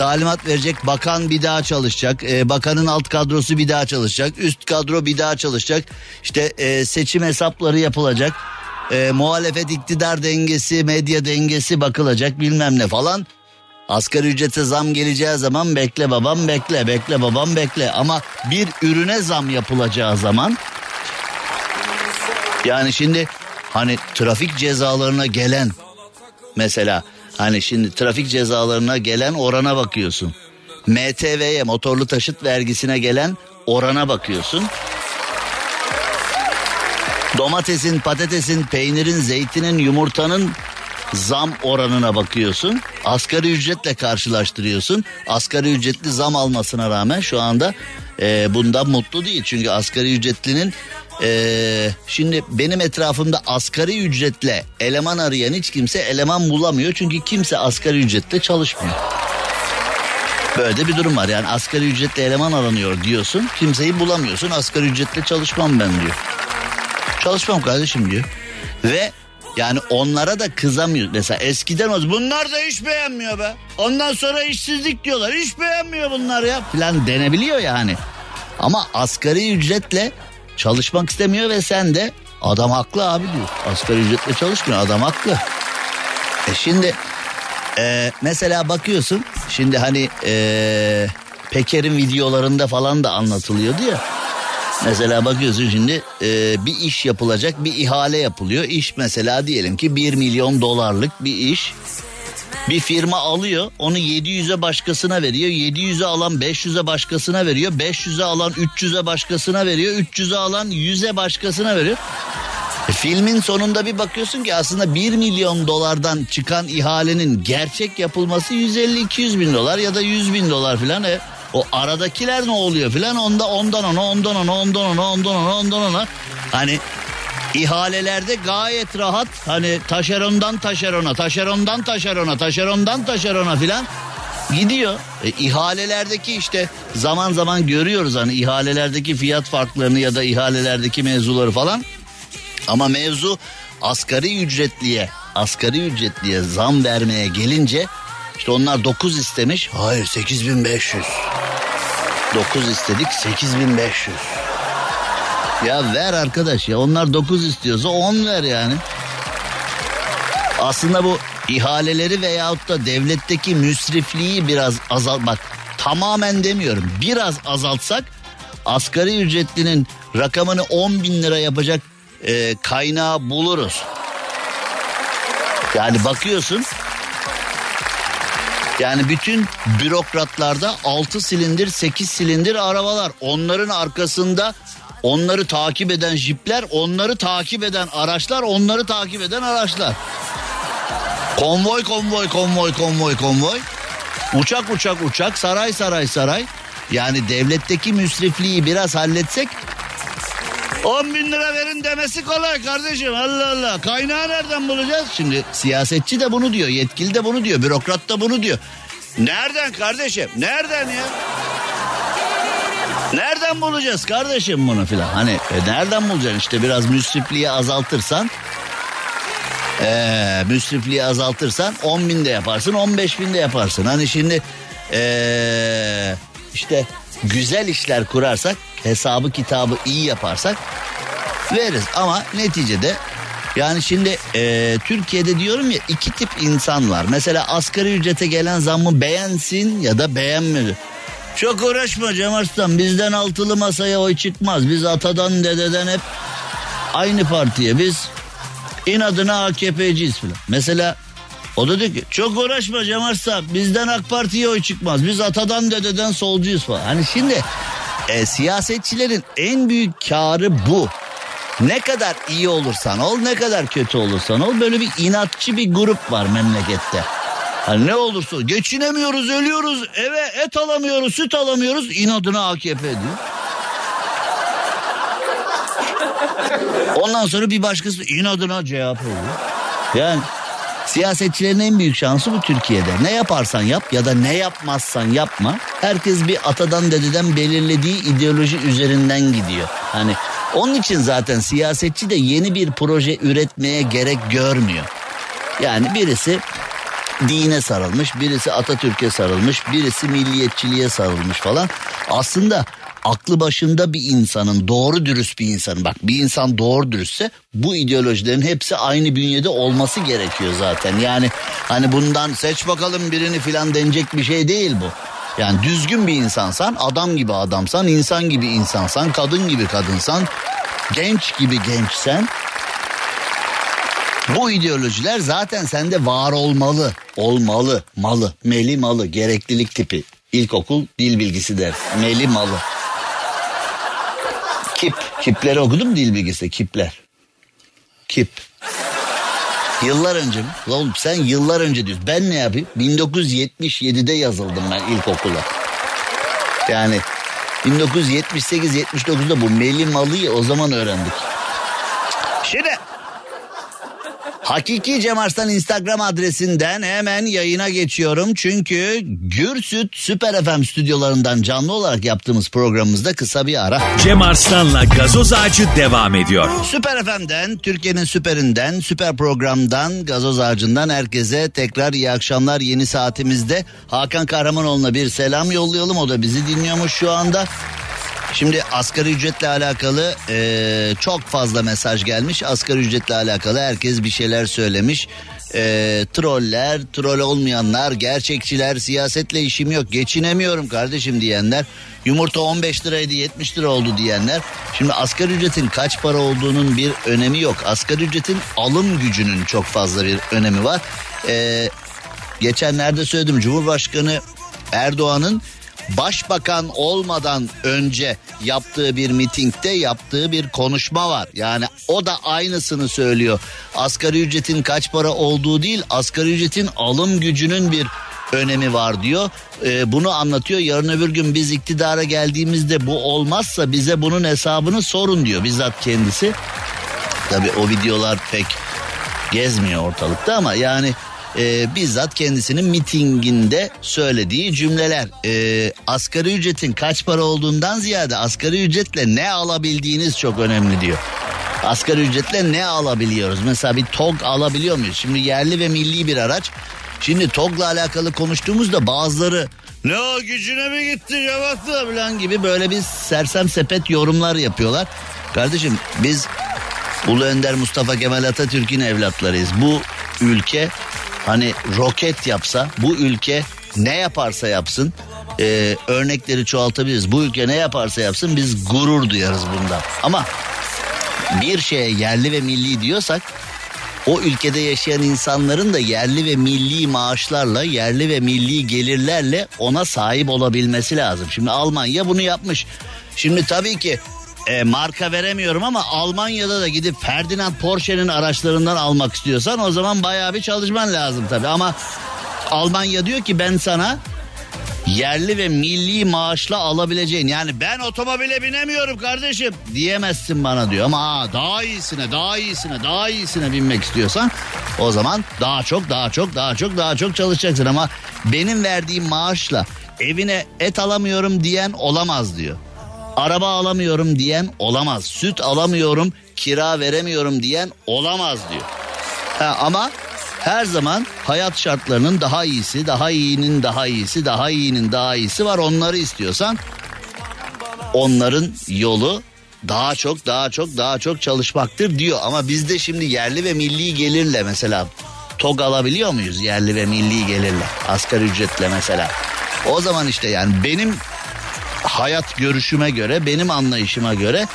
Talimat verecek. Bakan bir daha çalışacak. Ee, bakanın alt kadrosu bir daha çalışacak. Üst kadro bir daha çalışacak. İşte e, seçim hesapları yapılacak. E, muhalefet iktidar dengesi, medya dengesi bakılacak bilmem ne falan. Asgari ücrete zam geleceği zaman bekle babam bekle bekle babam bekle ama bir ürüne zam yapılacağı zaman yani şimdi hani trafik cezalarına gelen mesela hani şimdi trafik cezalarına gelen orana bakıyorsun. MTV'ye motorlu taşıt vergisine gelen orana bakıyorsun. Domatesin, patatesin, peynirin, zeytinin, yumurtanın zam oranına bakıyorsun. Asgari ücretle karşılaştırıyorsun. Asgari ücretli zam almasına rağmen şu anda e, bundan mutlu değil. Çünkü asgari ücretlinin e, şimdi benim etrafımda asgari ücretle eleman arayan hiç kimse eleman bulamıyor. Çünkü kimse asgari ücretle çalışmıyor. Böyle de bir durum var yani asgari ücretle eleman aranıyor diyorsun kimseyi bulamıyorsun asgari ücretle çalışmam ben diyor. Çalışmam kardeşim diyor. Ve yani onlara da kızamıyor. Mesela eskiden o bunlar da iş beğenmiyor be. Ondan sonra işsizlik diyorlar. İş beğenmiyor bunlar ya falan denebiliyor yani. Ama asgari ücretle çalışmak istemiyor ve sen de adam haklı abi diyor. Asgari ücretle çalışmıyor adam haklı. E şimdi e, mesela bakıyorsun şimdi hani e, Peker'in videolarında falan da anlatılıyordu ya. Mesela bakıyorsun şimdi e, bir iş yapılacak bir ihale yapılıyor. İş mesela diyelim ki 1 milyon dolarlık bir iş. Bir firma alıyor onu 700'e başkasına veriyor. 700'e alan 500'e başkasına veriyor. 500'e alan 300'e başkasına veriyor. 300'e alan 100'e başkasına veriyor. E, filmin sonunda bir bakıyorsun ki aslında 1 milyon dolardan çıkan ihalenin gerçek yapılması 150-200 bin dolar ya da 100 bin dolar filan. E, o aradakiler ne oluyor filan onda ondan ona ondan ona ondan ona ondan ona ondan ona. Hani ihalelerde gayet rahat hani taşerondan taşerona taşerondan taşerona taşerondan taşerona filan gidiyor. E, ihalelerdeki işte zaman zaman görüyoruz hani ihalelerdeki fiyat farklarını ya da ihalelerdeki mevzuları falan. Ama mevzu asgari ücretliye asgari ücretliye zam vermeye gelince işte onlar 9 istemiş. Hayır 8500. 9 istedik 8500. Ya ver arkadaş ya onlar 9 istiyorsa 10 ver yani. Aslında bu ihaleleri veyahut da devletteki müsrifliği biraz azalt bak tamamen demiyorum biraz azaltsak asgari ücretlinin rakamını 10 bin lira yapacak e, kaynağı buluruz. Yani bakıyorsun yani bütün bürokratlarda 6 silindir 8 silindir arabalar. Onların arkasında onları takip eden jipler, onları takip eden araçlar, onları takip eden araçlar. Konvoy konvoy konvoy konvoy konvoy. Uçak uçak uçak saray saray saray. Yani devletteki müsrifliği biraz halletsek 10 bin lira verin demesi kolay kardeşim Allah Allah. Kaynağı nereden bulacağız? Şimdi siyasetçi de bunu diyor, yetkili de bunu diyor, bürokrat da bunu diyor. Nereden kardeşim? Nereden ya? Nereden bulacağız kardeşim bunu filan? Hani e, nereden bulacaksın? İşte biraz müsrifliği azaltırsan ee, müsrifliği azaltırsan 10 bin de yaparsın 15 bin de yaparsın. Hani şimdi ee, işte güzel işler kurarsak hesabı kitabı iyi yaparsak veririz. Ama neticede yani şimdi e, Türkiye'de diyorum ya iki tip insan var. Mesela asgari ücrete gelen zammı beğensin ya da beğenmedi. Çok uğraşma Cem Arslan bizden altılı masaya oy çıkmaz. Biz atadan dededen hep aynı partiye biz inadına AKP'ciyiz falan. Mesela o da diyor ki çok uğraşma Cem Arslan bizden AK Parti'ye oy çıkmaz. Biz atadan dededen solcuyuz falan. Hani şimdi e, siyasetçilerin en büyük karı bu. Ne kadar iyi olursan ol ne kadar kötü olursan ol böyle bir inatçı bir grup var memlekette. Hani ne olursa geçinemiyoruz ölüyoruz eve et alamıyoruz süt alamıyoruz inadına AKP diyor. Ondan sonra bir başkası inadına CHP oluyor. Yani siyasetçilerin en büyük şansı bu Türkiye'de. Ne yaparsan yap ya da ne yapmazsan yapma. Herkes bir atadan dededen belirlediği ideoloji üzerinden gidiyor. Hani onun için zaten siyasetçi de yeni bir proje üretmeye gerek görmüyor. Yani birisi dine sarılmış, birisi Atatürk'e sarılmış, birisi milliyetçiliğe sarılmış falan. Aslında aklı başında bir insanın, doğru dürüst bir insanın, bak bir insan doğru dürüstse bu ideolojilerin hepsi aynı bünyede olması gerekiyor zaten. Yani hani bundan seç bakalım birini filan denecek bir şey değil bu. Yani düzgün bir insansan, adam gibi adamsan, insan gibi insansan, kadın gibi kadınsan, genç gibi gençsen Bu ideolojiler zaten sende var olmalı. Olmalı. Malı. Meli malı. Gereklilik tipi. İlkokul dil bilgisi der. Meli malı. Kip. Kipleri okudum dil bilgisi. Kipler. Kip. Yıllar önce mi? Oğlum sen yıllar önce diyorsun. Ben ne yapayım? 1977'de yazıldım ben ilkokula. Yani 1978-79'da bu Meli Malı'yı o zaman öğrendik. Şimdi Hakiki Cem Arslan Instagram adresinden hemen yayına geçiyorum. Çünkü Gürsüt Süper FM stüdyolarından canlı olarak yaptığımız programımızda kısa bir ara. Cem Arslan'la gazoz ağacı devam ediyor. Süper FM'den, Türkiye'nin süperinden, süper programdan, gazoz ağacından herkese tekrar iyi akşamlar. Yeni saatimizde Hakan Kahramanoğlu'na bir selam yollayalım. O da bizi dinliyormuş şu anda. Şimdi asgari ücretle alakalı e, çok fazla mesaj gelmiş. Asgari ücretle alakalı herkes bir şeyler söylemiş. E, troller, troll olmayanlar, gerçekçiler, siyasetle işim yok, geçinemiyorum kardeşim diyenler. Yumurta 15 liraydı 70 lira oldu diyenler. Şimdi asgari ücretin kaç para olduğunun bir önemi yok. Asgari ücretin alım gücünün çok fazla bir önemi var. E, geçenlerde söyledim Cumhurbaşkanı Erdoğan'ın başbakan olmadan önce yaptığı bir mitingde yaptığı bir konuşma var. Yani o da aynısını söylüyor. Asgari ücretin kaç para olduğu değil asgari ücretin alım gücünün bir önemi var diyor. Ee, bunu anlatıyor. Yarın öbür gün biz iktidara geldiğimizde bu olmazsa bize bunun hesabını sorun diyor bizzat kendisi. Tabii o videolar pek gezmiyor ortalıkta ama yani e, bizzat kendisinin mitinginde söylediği cümleler. E, asgari ücretin kaç para olduğundan ziyade asgari ücretle ne alabildiğiniz çok önemli diyor. Asgari ücretle ne alabiliyoruz? Mesela bir TOG alabiliyor muyuz? Şimdi yerli ve milli bir araç. Şimdi TOG'la alakalı konuştuğumuzda bazıları ne o gücüne mi gitti yabattı falan gibi böyle bir sersem sepet yorumlar yapıyorlar. Kardeşim biz Ulu Önder Mustafa Kemal Atatürk'ün evlatlarıyız. Bu ülke hani roket yapsa bu ülke ne yaparsa yapsın e, örnekleri çoğaltabiliriz. Bu ülke ne yaparsa yapsın biz gurur duyarız bundan. Ama bir şeye yerli ve milli diyorsak o ülkede yaşayan insanların da yerli ve milli maaşlarla, yerli ve milli gelirlerle ona sahip olabilmesi lazım. Şimdi Almanya bunu yapmış. Şimdi tabii ki e, marka veremiyorum ama Almanya'da da gidip Ferdinand Porsche'nin araçlarından almak istiyorsan o zaman bayağı bir çalışman lazım tabii. Ama Almanya diyor ki ben sana yerli ve milli maaşla alabileceğin yani ben otomobile binemiyorum kardeşim diyemezsin bana diyor ama aa, daha iyisine daha iyisine daha iyisine binmek istiyorsan o zaman daha çok daha çok daha çok daha çok çalışacaksın ama benim verdiğim maaşla evine et alamıyorum diyen olamaz diyor. Araba alamıyorum diyen olamaz. Süt alamıyorum, kira veremiyorum diyen olamaz diyor. Ha, ama her zaman hayat şartlarının daha iyisi, daha iyinin daha iyisi, daha iyinin daha iyisi var. Onları istiyorsan onların yolu daha çok daha çok daha çok çalışmaktır diyor. Ama bizde şimdi yerli ve milli gelirle mesela TOG alabiliyor muyuz yerli ve milli gelirle? Asgari ücretle mesela. O zaman işte yani benim hayat görüşüme göre benim anlayışıma göre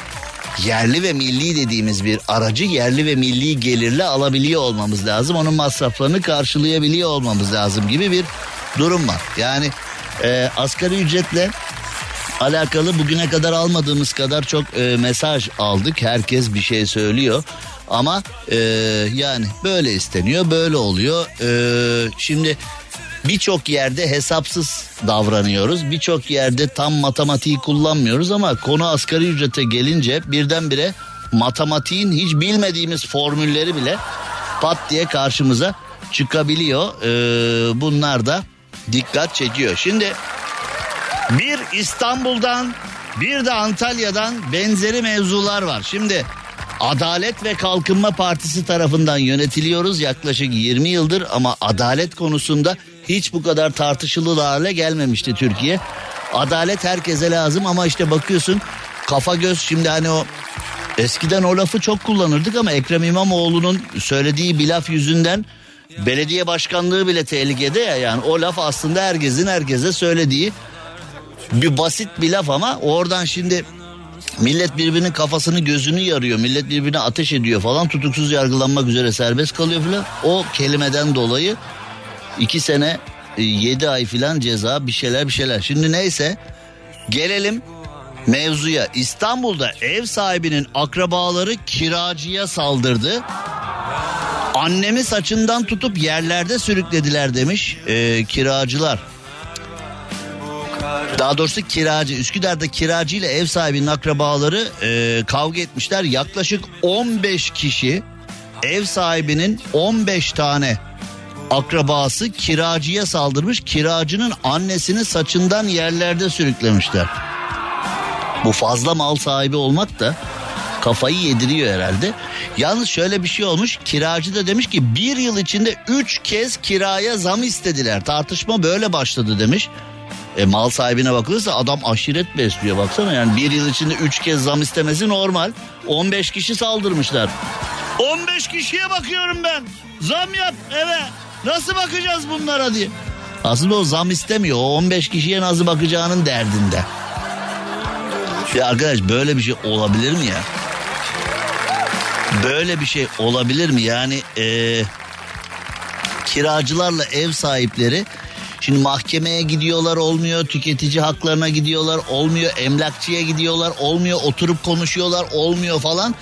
yerli ve milli dediğimiz bir aracı yerli ve milli gelirle alabiliyor olmamız lazım. Onun masraflarını karşılayabiliyor olmamız lazım gibi bir durum var. Yani e, asgari ücretle alakalı bugüne kadar almadığımız kadar çok e, mesaj aldık. Herkes bir şey söylüyor. Ama e, yani böyle isteniyor böyle oluyor. E, şimdi birçok yerde hesapsız davranıyoruz. Birçok yerde tam matematiği kullanmıyoruz ama konu asgari ücrete gelince birdenbire matematiğin hiç bilmediğimiz formülleri bile pat diye karşımıza çıkabiliyor. Ee, bunlar da dikkat çekiyor. Şimdi bir İstanbul'dan bir de Antalya'dan benzeri mevzular var. Şimdi Adalet ve Kalkınma Partisi tarafından yönetiliyoruz yaklaşık 20 yıldır ama adalet konusunda hiç bu kadar tartışılı hale gelmemişti Türkiye. Adalet herkese lazım ama işte bakıyorsun kafa göz şimdi hani o eskiden o lafı çok kullanırdık ama Ekrem İmamoğlu'nun söylediği bir laf yüzünden belediye başkanlığı bile tehlikede ya yani o laf aslında herkesin herkese söylediği bir basit bir laf ama oradan şimdi Millet birbirinin kafasını gözünü yarıyor. Millet birbirine ateş ediyor falan. Tutuksuz yargılanmak üzere serbest kalıyor falan. O kelimeden dolayı iki sene e, yedi ay filan ceza bir şeyler bir şeyler. Şimdi neyse gelelim mevzuya. İstanbul'da ev sahibinin akrabaları kiracıya saldırdı. Annemi saçından tutup yerlerde sürüklediler demiş e, kiracılar. Daha doğrusu kiracı. Üsküdar'da kiracı ile ev sahibinin akrabaları e, kavga etmişler. Yaklaşık 15 kişi ev sahibinin 15 tane akrabası kiracıya saldırmış. Kiracının annesini saçından yerlerde sürüklemişler. Bu fazla mal sahibi olmak da kafayı yediriyor herhalde. Yalnız şöyle bir şey olmuş. Kiracı da demiş ki bir yıl içinde üç kez kiraya zam istediler. Tartışma böyle başladı demiş. E, mal sahibine bakılırsa adam aşiret besliyor baksana yani bir yıl içinde üç kez zam istemesi normal. 15 kişi saldırmışlar. 15 kişiye bakıyorum ben. Zam yap eve. Nasıl bakacağız bunlara diye. Aslında o zam istemiyor. O 15 kişiye nasıl bakacağının derdinde. Ya arkadaş böyle bir şey olabilir mi ya? Böyle bir şey olabilir mi? Yani e, kiracılarla ev sahipleri şimdi mahkemeye gidiyorlar olmuyor, tüketici haklarına gidiyorlar olmuyor, emlakçıya gidiyorlar olmuyor, oturup konuşuyorlar olmuyor falan.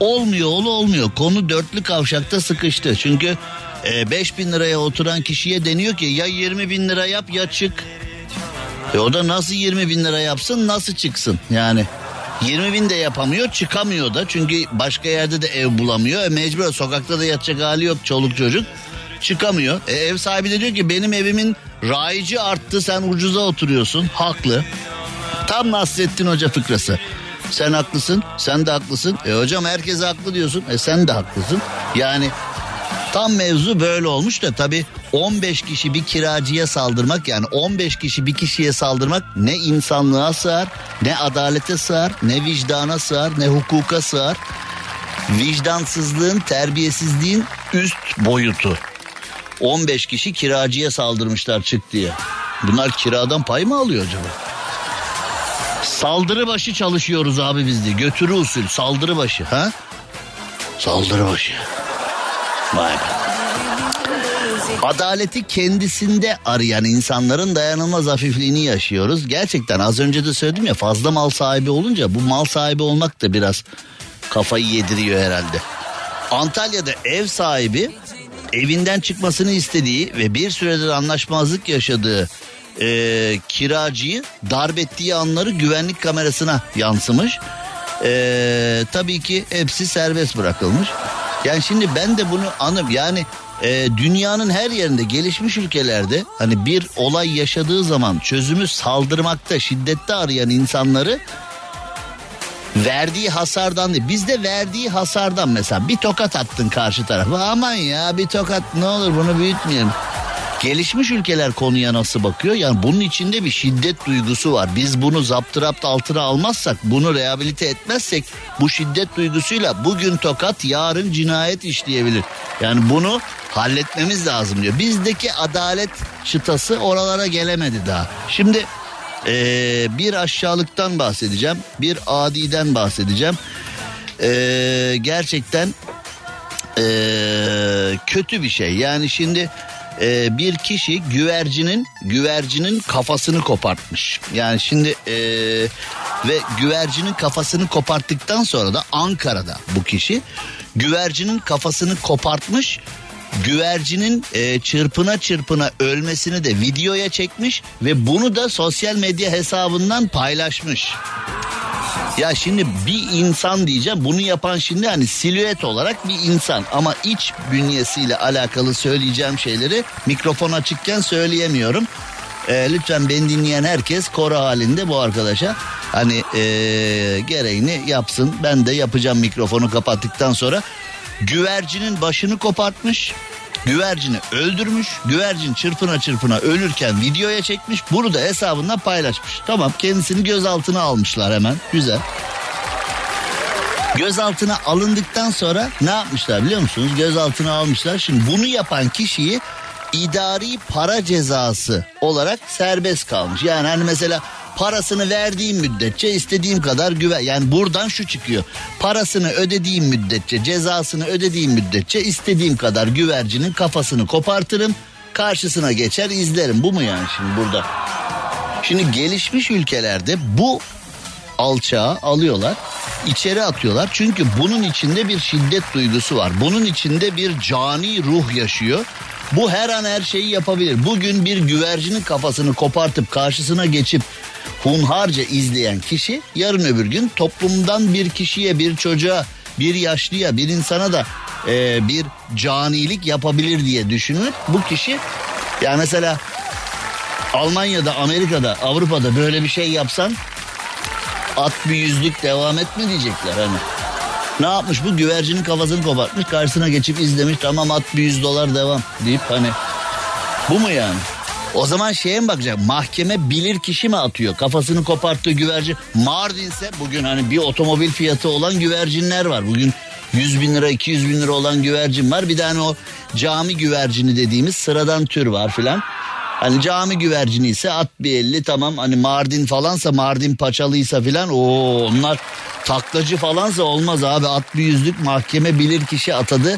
Olmuyor oğlu olmuyor. Konu dörtlü kavşakta sıkıştı. Çünkü e, 5 bin liraya oturan kişiye deniyor ki ya 20 bin lira yap ya çık. E o da nasıl 20 bin lira yapsın nasıl çıksın yani. 20 bin de yapamıyor çıkamıyor da çünkü başka yerde de ev bulamıyor. E mecbur sokakta da yatacak hali yok çoluk çocuk. Çıkamıyor. E ev sahibi de diyor ki benim evimin raici arttı sen ucuza oturuyorsun. Haklı. Tam Nasrettin Hoca fıkrası. Sen haklısın, sen de haklısın. E hocam herkes haklı diyorsun. E sen de haklısın. Yani Tam mevzu böyle olmuş da tabii 15 kişi bir kiracıya saldırmak yani 15 kişi bir kişiye saldırmak ne insanlığa sığar, ne adalete sığar, ne vicdana sığar, ne hukuka sığar. Vicdansızlığın, terbiyesizliğin üst boyutu. 15 kişi kiracıya saldırmışlar çık diye. Bunlar kiradan pay mı alıyor acaba? Saldırı başı çalışıyoruz abi biz de. Götürü usul saldırı başı ha? Saldırı başı. Be. Adaleti kendisinde arayan insanların dayanılmaz hafifliğini yaşıyoruz. Gerçekten az önce de söyledim ya fazla mal sahibi olunca bu mal sahibi olmak da biraz kafayı yediriyor herhalde. Antalya'da ev sahibi evinden çıkmasını istediği ve bir süredir anlaşmazlık yaşadığı e, kiracıyı darp ettiği anları güvenlik kamerasına yansımış. E, tabii ki hepsi serbest bırakılmış. Yani şimdi ben de bunu anım yani e, dünyanın her yerinde gelişmiş ülkelerde hani bir olay yaşadığı zaman çözümü saldırmakta şiddette arayan insanları verdiği hasardan değil. Bizde verdiği hasardan mesela bir tokat attın karşı tarafa aman ya bir tokat ne olur bunu büyütmeyelim. Gelişmiş ülkeler konuya nasıl bakıyor? Yani bunun içinde bir şiddet duygusu var. Biz bunu zaptırapt altına almazsak, bunu rehabilite etmezsek bu şiddet duygusuyla bugün tokat, yarın cinayet işleyebilir. Yani bunu halletmemiz lazım diyor. Bizdeki adalet çıtası oralara gelemedi daha. Şimdi ee, bir aşağılıktan bahsedeceğim, bir adiden bahsedeceğim. Ee, gerçekten ee, kötü bir şey. Yani şimdi e, bir kişi güvercinin güvercinin kafasını kopartmış. Yani şimdi e, ve güvercinin kafasını koparttıktan sonra da Ankara'da bu kişi güvercinin kafasını kopartmış. Güvercinin e, çırpına çırpına ölmesini de videoya çekmiş ve bunu da sosyal medya hesabından paylaşmış. Ya şimdi bir insan diyeceğim bunu yapan şimdi hani silüet olarak bir insan ama iç bünyesiyle alakalı söyleyeceğim şeyleri mikrofon açıkken söyleyemiyorum. Ee, lütfen beni dinleyen herkes koro halinde bu arkadaşa hani ee, gereğini yapsın. Ben de yapacağım mikrofonu kapattıktan sonra. Güvercinin başını kopartmış. Güvercini öldürmüş. Güvercin çırpına çırpına ölürken videoya çekmiş. Bunu da hesabında paylaşmış. Tamam kendisini gözaltına almışlar hemen. Güzel. Gözaltına alındıktan sonra ne yapmışlar biliyor musunuz? Gözaltına almışlar. Şimdi bunu yapan kişiyi idari para cezası olarak serbest kalmış. Yani hani mesela Parasını verdiğim müddetçe istediğim kadar güven. Yani buradan şu çıkıyor. Parasını ödediğim müddetçe, cezasını ödediğim müddetçe istediğim kadar güvercinin kafasını kopartırım. Karşısına geçer izlerim. Bu mu yani şimdi burada? Şimdi gelişmiş ülkelerde bu alçağı alıyorlar içeri atıyorlar. Çünkü bunun içinde bir şiddet duygusu var. Bunun içinde bir cani ruh yaşıyor. Bu her an her şeyi yapabilir. Bugün bir güvercinin kafasını kopartıp karşısına geçip hunharca izleyen kişi yarın öbür gün toplumdan bir kişiye, bir çocuğa, bir yaşlıya, bir insana da e, bir canilik yapabilir diye düşünüp bu kişi yani mesela Almanya'da, Amerika'da, Avrupa'da böyle bir şey yapsan at bir yüzlük devam etme diyecekler hani. Ne yapmış bu güvercinin kafasını kopartmış karşısına geçip izlemiş tamam at bir yüz dolar devam deyip hani. Bu mu yani? O zaman şeye mi bakacak mahkeme bilir kişi mi atıyor kafasını koparttığı güvercin. Mardin'se bugün hani bir otomobil fiyatı olan güvercinler var. Bugün 100 bin lira 200 bin lira olan güvercin var. Bir tane hani o cami güvercini dediğimiz sıradan tür var filan. Hani cami güvercini ise at bir elli tamam hani Mardin falansa Mardin paçalıysa filan o onlar taklacı falansa olmaz abi at bir yüzlük mahkeme bilir kişi atadı.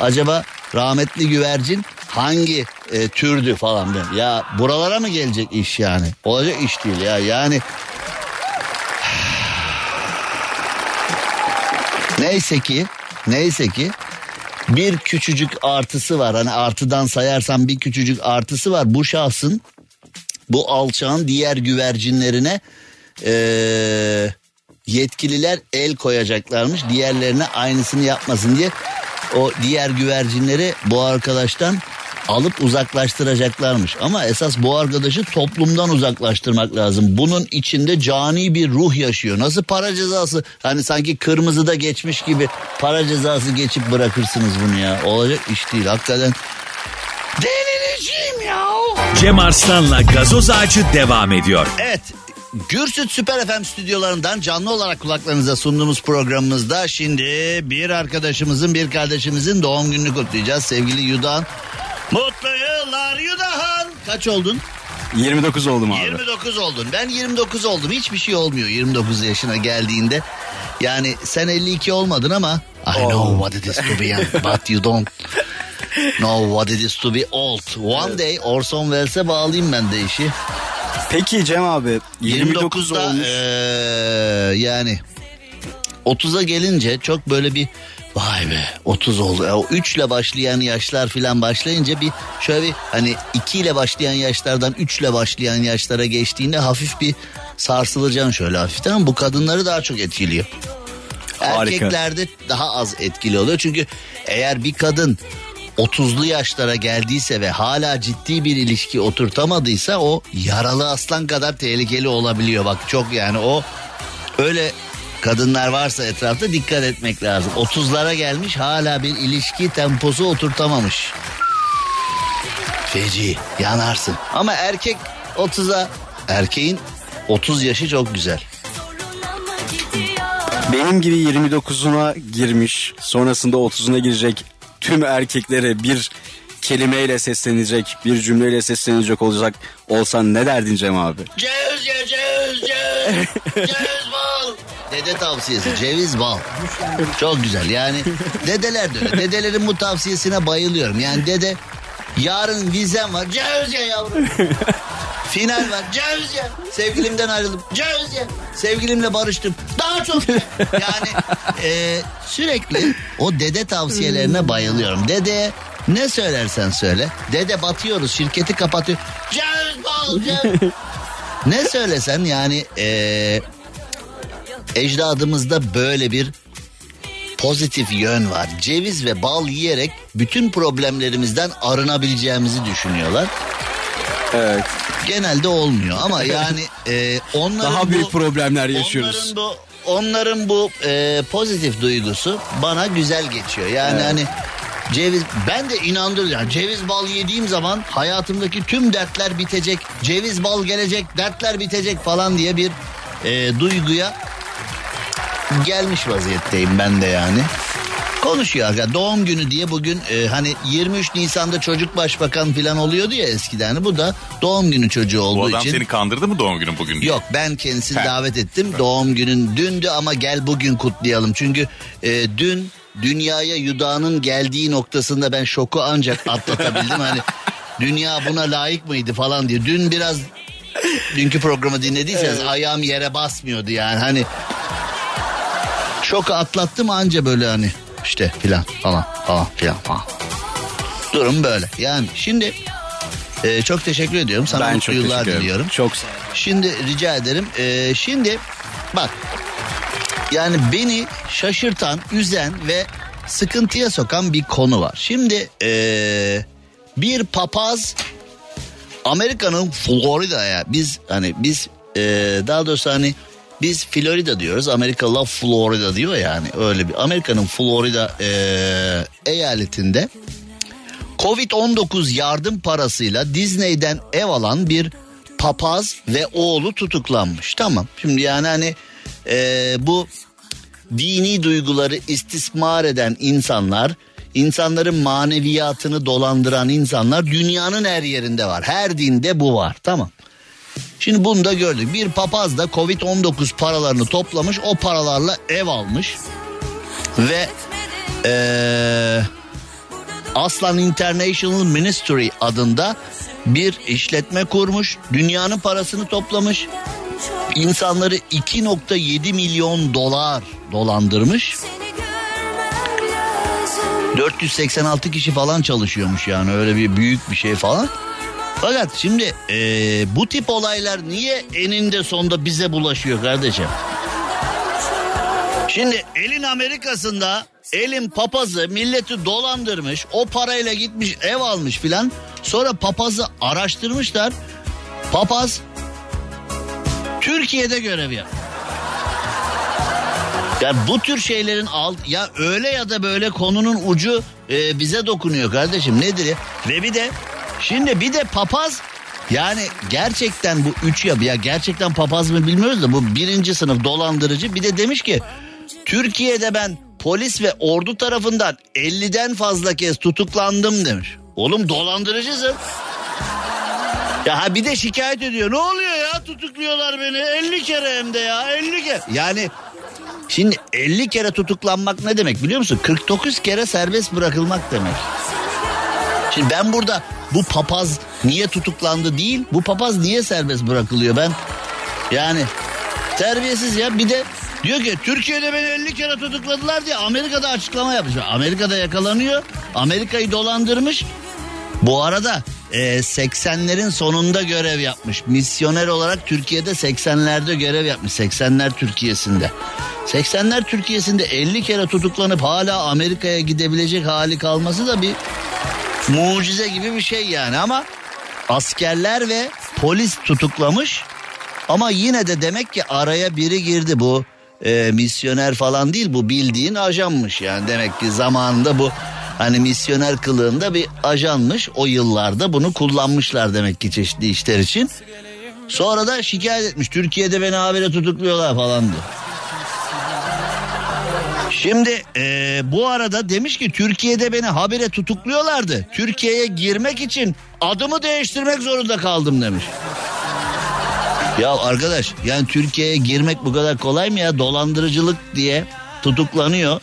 Acaba rahmetli güvercin hangi e, türdü falan der. Ya buralara mı gelecek iş yani? Olacak iş değil ya yani. Neyse ki neyse ki bir küçücük artısı var. Hani artıdan sayarsam bir küçücük artısı var. Bu şahsın bu alçağın diğer güvercinlerine ee, yetkililer el koyacaklarmış. Diğerlerine aynısını yapmasın diye o diğer güvercinleri bu arkadaştan alıp uzaklaştıracaklarmış. Ama esas bu arkadaşı toplumdan uzaklaştırmak lazım. Bunun içinde cani bir ruh yaşıyor. Nasıl para cezası? Hani sanki kırmızıda geçmiş gibi para cezası geçip bırakırsınız bunu ya. Olacak iş değil hakikaten. Delireceğim ya. Cem Arslan'la gazoz ağacı devam ediyor. Evet Gürsüt Süper FM stüdyolarından canlı olarak kulaklarınıza sunduğumuz programımızda şimdi bir arkadaşımızın bir kardeşimizin doğum gününü kutlayacağız. Sevgili Yudan Mutlu yıllar Yudahan. Kaç oldun? 29 oldum abi. 29 oldun. Ben 29 oldum. Hiçbir şey olmuyor 29 yaşına geldiğinde. Yani sen 52 olmadın ama I know what it is to be young but you don't know what it is to be old. One day Orson Welles'e bağlayayım ben de işi. Peki Cem abi 29 29'da olmuş. eee, yani 30'a gelince çok böyle bir vay be 30 oldu. Ya, o 3 ile başlayan yaşlar filan başlayınca bir şöyle bir hani 2 ile başlayan yaşlardan 3 ile başlayan yaşlara geçtiğinde hafif bir sarsılacaksın şöyle hafiften bu kadınları daha çok etkiliyor. Harika. Erkeklerde daha az etkili oluyor. Çünkü eğer bir kadın 30'lu yaşlara geldiyse ve hala ciddi bir ilişki oturtamadıysa o yaralı aslan kadar tehlikeli olabiliyor. Bak çok yani o öyle kadınlar varsa etrafta dikkat etmek lazım. 30'lara gelmiş hala bir ilişki temposu oturtamamış. Feci yanarsın. Ama erkek 30'a erkeğin 30 yaşı çok güzel. Benim gibi 29'una girmiş sonrasında 30'una girecek tüm erkeklere bir kelimeyle seslenecek bir cümleyle seslenecek olacak olsan ne derdin Cem abi? Ceviz ye ceviz ceviz. ceviz. Dede tavsiyesi ceviz bal. Çok güzel yani dedeler de. Dedelerin bu tavsiyesine bayılıyorum. Yani dede yarın vizem var ceviz ye yavrum. Final var ceviz ye. Sevgilimden ayrıldım ceviz ye. Sevgilimle barıştım daha çok ye. Yani e, sürekli o dede tavsiyelerine bayılıyorum. Dede ne söylersen söyle. Dede batıyoruz şirketi kapatıyor. Ceviz bal ceviz. Ne söylesen yani eee ecdadımızda böyle bir pozitif yön var. Ceviz ve bal yiyerek bütün problemlerimizden arınabileceğimizi düşünüyorlar. Evet. Genelde olmuyor ama <laughs> yani eee onların Daha bu, büyük problemler yaşıyoruz. Onların bu onların bu eee, pozitif duygusu bana güzel geçiyor. Yani hani ceviz ben de inandırıyorum. Yani ceviz bal yediğim zaman hayatımdaki tüm dertler bitecek. Ceviz bal gelecek, dertler bitecek falan diye bir eee, duyguya gelmiş vaziyetteyim ben de yani. konuşuyor. arkadaşlar. Doğum günü diye bugün e, hani 23 Nisan'da çocuk başbakan falan oluyordu ya eskiden. Bu da doğum günü çocuğu Bu olduğu adam için. seni kandırdı mı doğum günün bugün diye? Yok ben kendisini He. davet ettim. Doğum günün dündü ama gel bugün kutlayalım. Çünkü e, dün dünyaya yudağının geldiği noktasında ben şoku ancak atlatabildim. hani dünya buna layık mıydı falan diye. Dün biraz dünkü programı dinlediyseniz ayağım yere basmıyordu yani. Hani şoku atlattım anca böyle hani işte filan falan falan filan falan. Durum böyle. Yani şimdi e, çok teşekkür ediyorum. Sana ben mutlu çok yıllar diliyorum. Çok sağ ol. Şimdi rica ederim. Ee, şimdi bak yani beni şaşırtan, üzen ve sıkıntıya sokan bir konu var. Şimdi ee, bir papaz Amerika'nın Florida'ya biz hani biz ee, daha doğrusu hani biz Florida diyoruz. Amerika la Florida diyor yani öyle bir Amerika'nın Florida ee, eyaletinde Covid-19 yardım parasıyla Disney'den ev alan bir papaz ve oğlu tutuklanmış. Tamam şimdi yani hani e, bu dini duyguları istismar eden insanlar, insanların maneviyatını dolandıran insanlar dünyanın her yerinde var. Her dinde bu var tamam. Şimdi bunu da gördük. Bir papaz da Covid-19 paralarını toplamış o paralarla ev almış ve eee Aslan International Ministry adında bir işletme kurmuş. Dünyanın parasını toplamış. İnsanları 2.7 milyon dolar dolandırmış. 486 kişi falan çalışıyormuş yani öyle bir büyük bir şey falan. Fakat şimdi eee, bu tip olaylar niye eninde sonunda bize bulaşıyor kardeşim? Şimdi elin Amerika'sında elin papazı milleti dolandırmış. O parayla gitmiş ev almış filan. Sonra papazı araştırmışlar. Papaz Türkiye'de görev yapıyor. Ya bu tür şeylerin alt ya öyle ya da böyle konunun ucu e, bize dokunuyor kardeşim nedir ya? Ve bir de şimdi bir de papaz yani gerçekten bu üç ya ya gerçekten papaz mı bilmiyoruz da bu birinci sınıf dolandırıcı bir de demiş ki Türkiye'de ben polis ve ordu tarafından 50'den fazla kez tutuklandım demiş. Oğlum dolandırıcısın. Ya ha bir de şikayet ediyor. Ne oluyor ya tutukluyorlar beni 50 kere hem de ya 50 kere. Yani şimdi 50 kere tutuklanmak ne demek biliyor musun? 49 kere serbest bırakılmak demek. Şimdi ben burada bu papaz niye tutuklandı değil bu papaz niye serbest bırakılıyor ben yani terbiyesiz ya bir de diyor ki Türkiye'de beni 50 kere tutukladılar diye Amerika'da açıklama yapmış. Amerika'da yakalanıyor Amerika'yı dolandırmış bu arada e, 80'lerin sonunda görev yapmış. Misyoner olarak Türkiye'de 80'lerde görev yapmış. 80'ler Türkiye'sinde. 80'ler Türkiye'sinde 50 kere tutuklanıp hala Amerika'ya gidebilecek hali kalması da bir mucize gibi bir şey yani ama askerler ve polis tutuklamış ama yine de demek ki araya biri girdi bu e, misyoner falan değil bu bildiğin ajanmış yani demek ki zamanında bu hani misyoner kılığında bir ajanmış o yıllarda bunu kullanmışlar demek ki çeşitli işler için. Sonra da şikayet etmiş Türkiye'de beni habire tutukluyorlar falan diyor. Şimdi e, bu arada demiş ki Türkiye'de beni habire tutukluyorlardı. Türkiye'ye girmek için adımı değiştirmek zorunda kaldım demiş. Ya arkadaş yani Türkiye'ye girmek bu kadar kolay mı ya? Dolandırıcılık diye tutuklanıyor.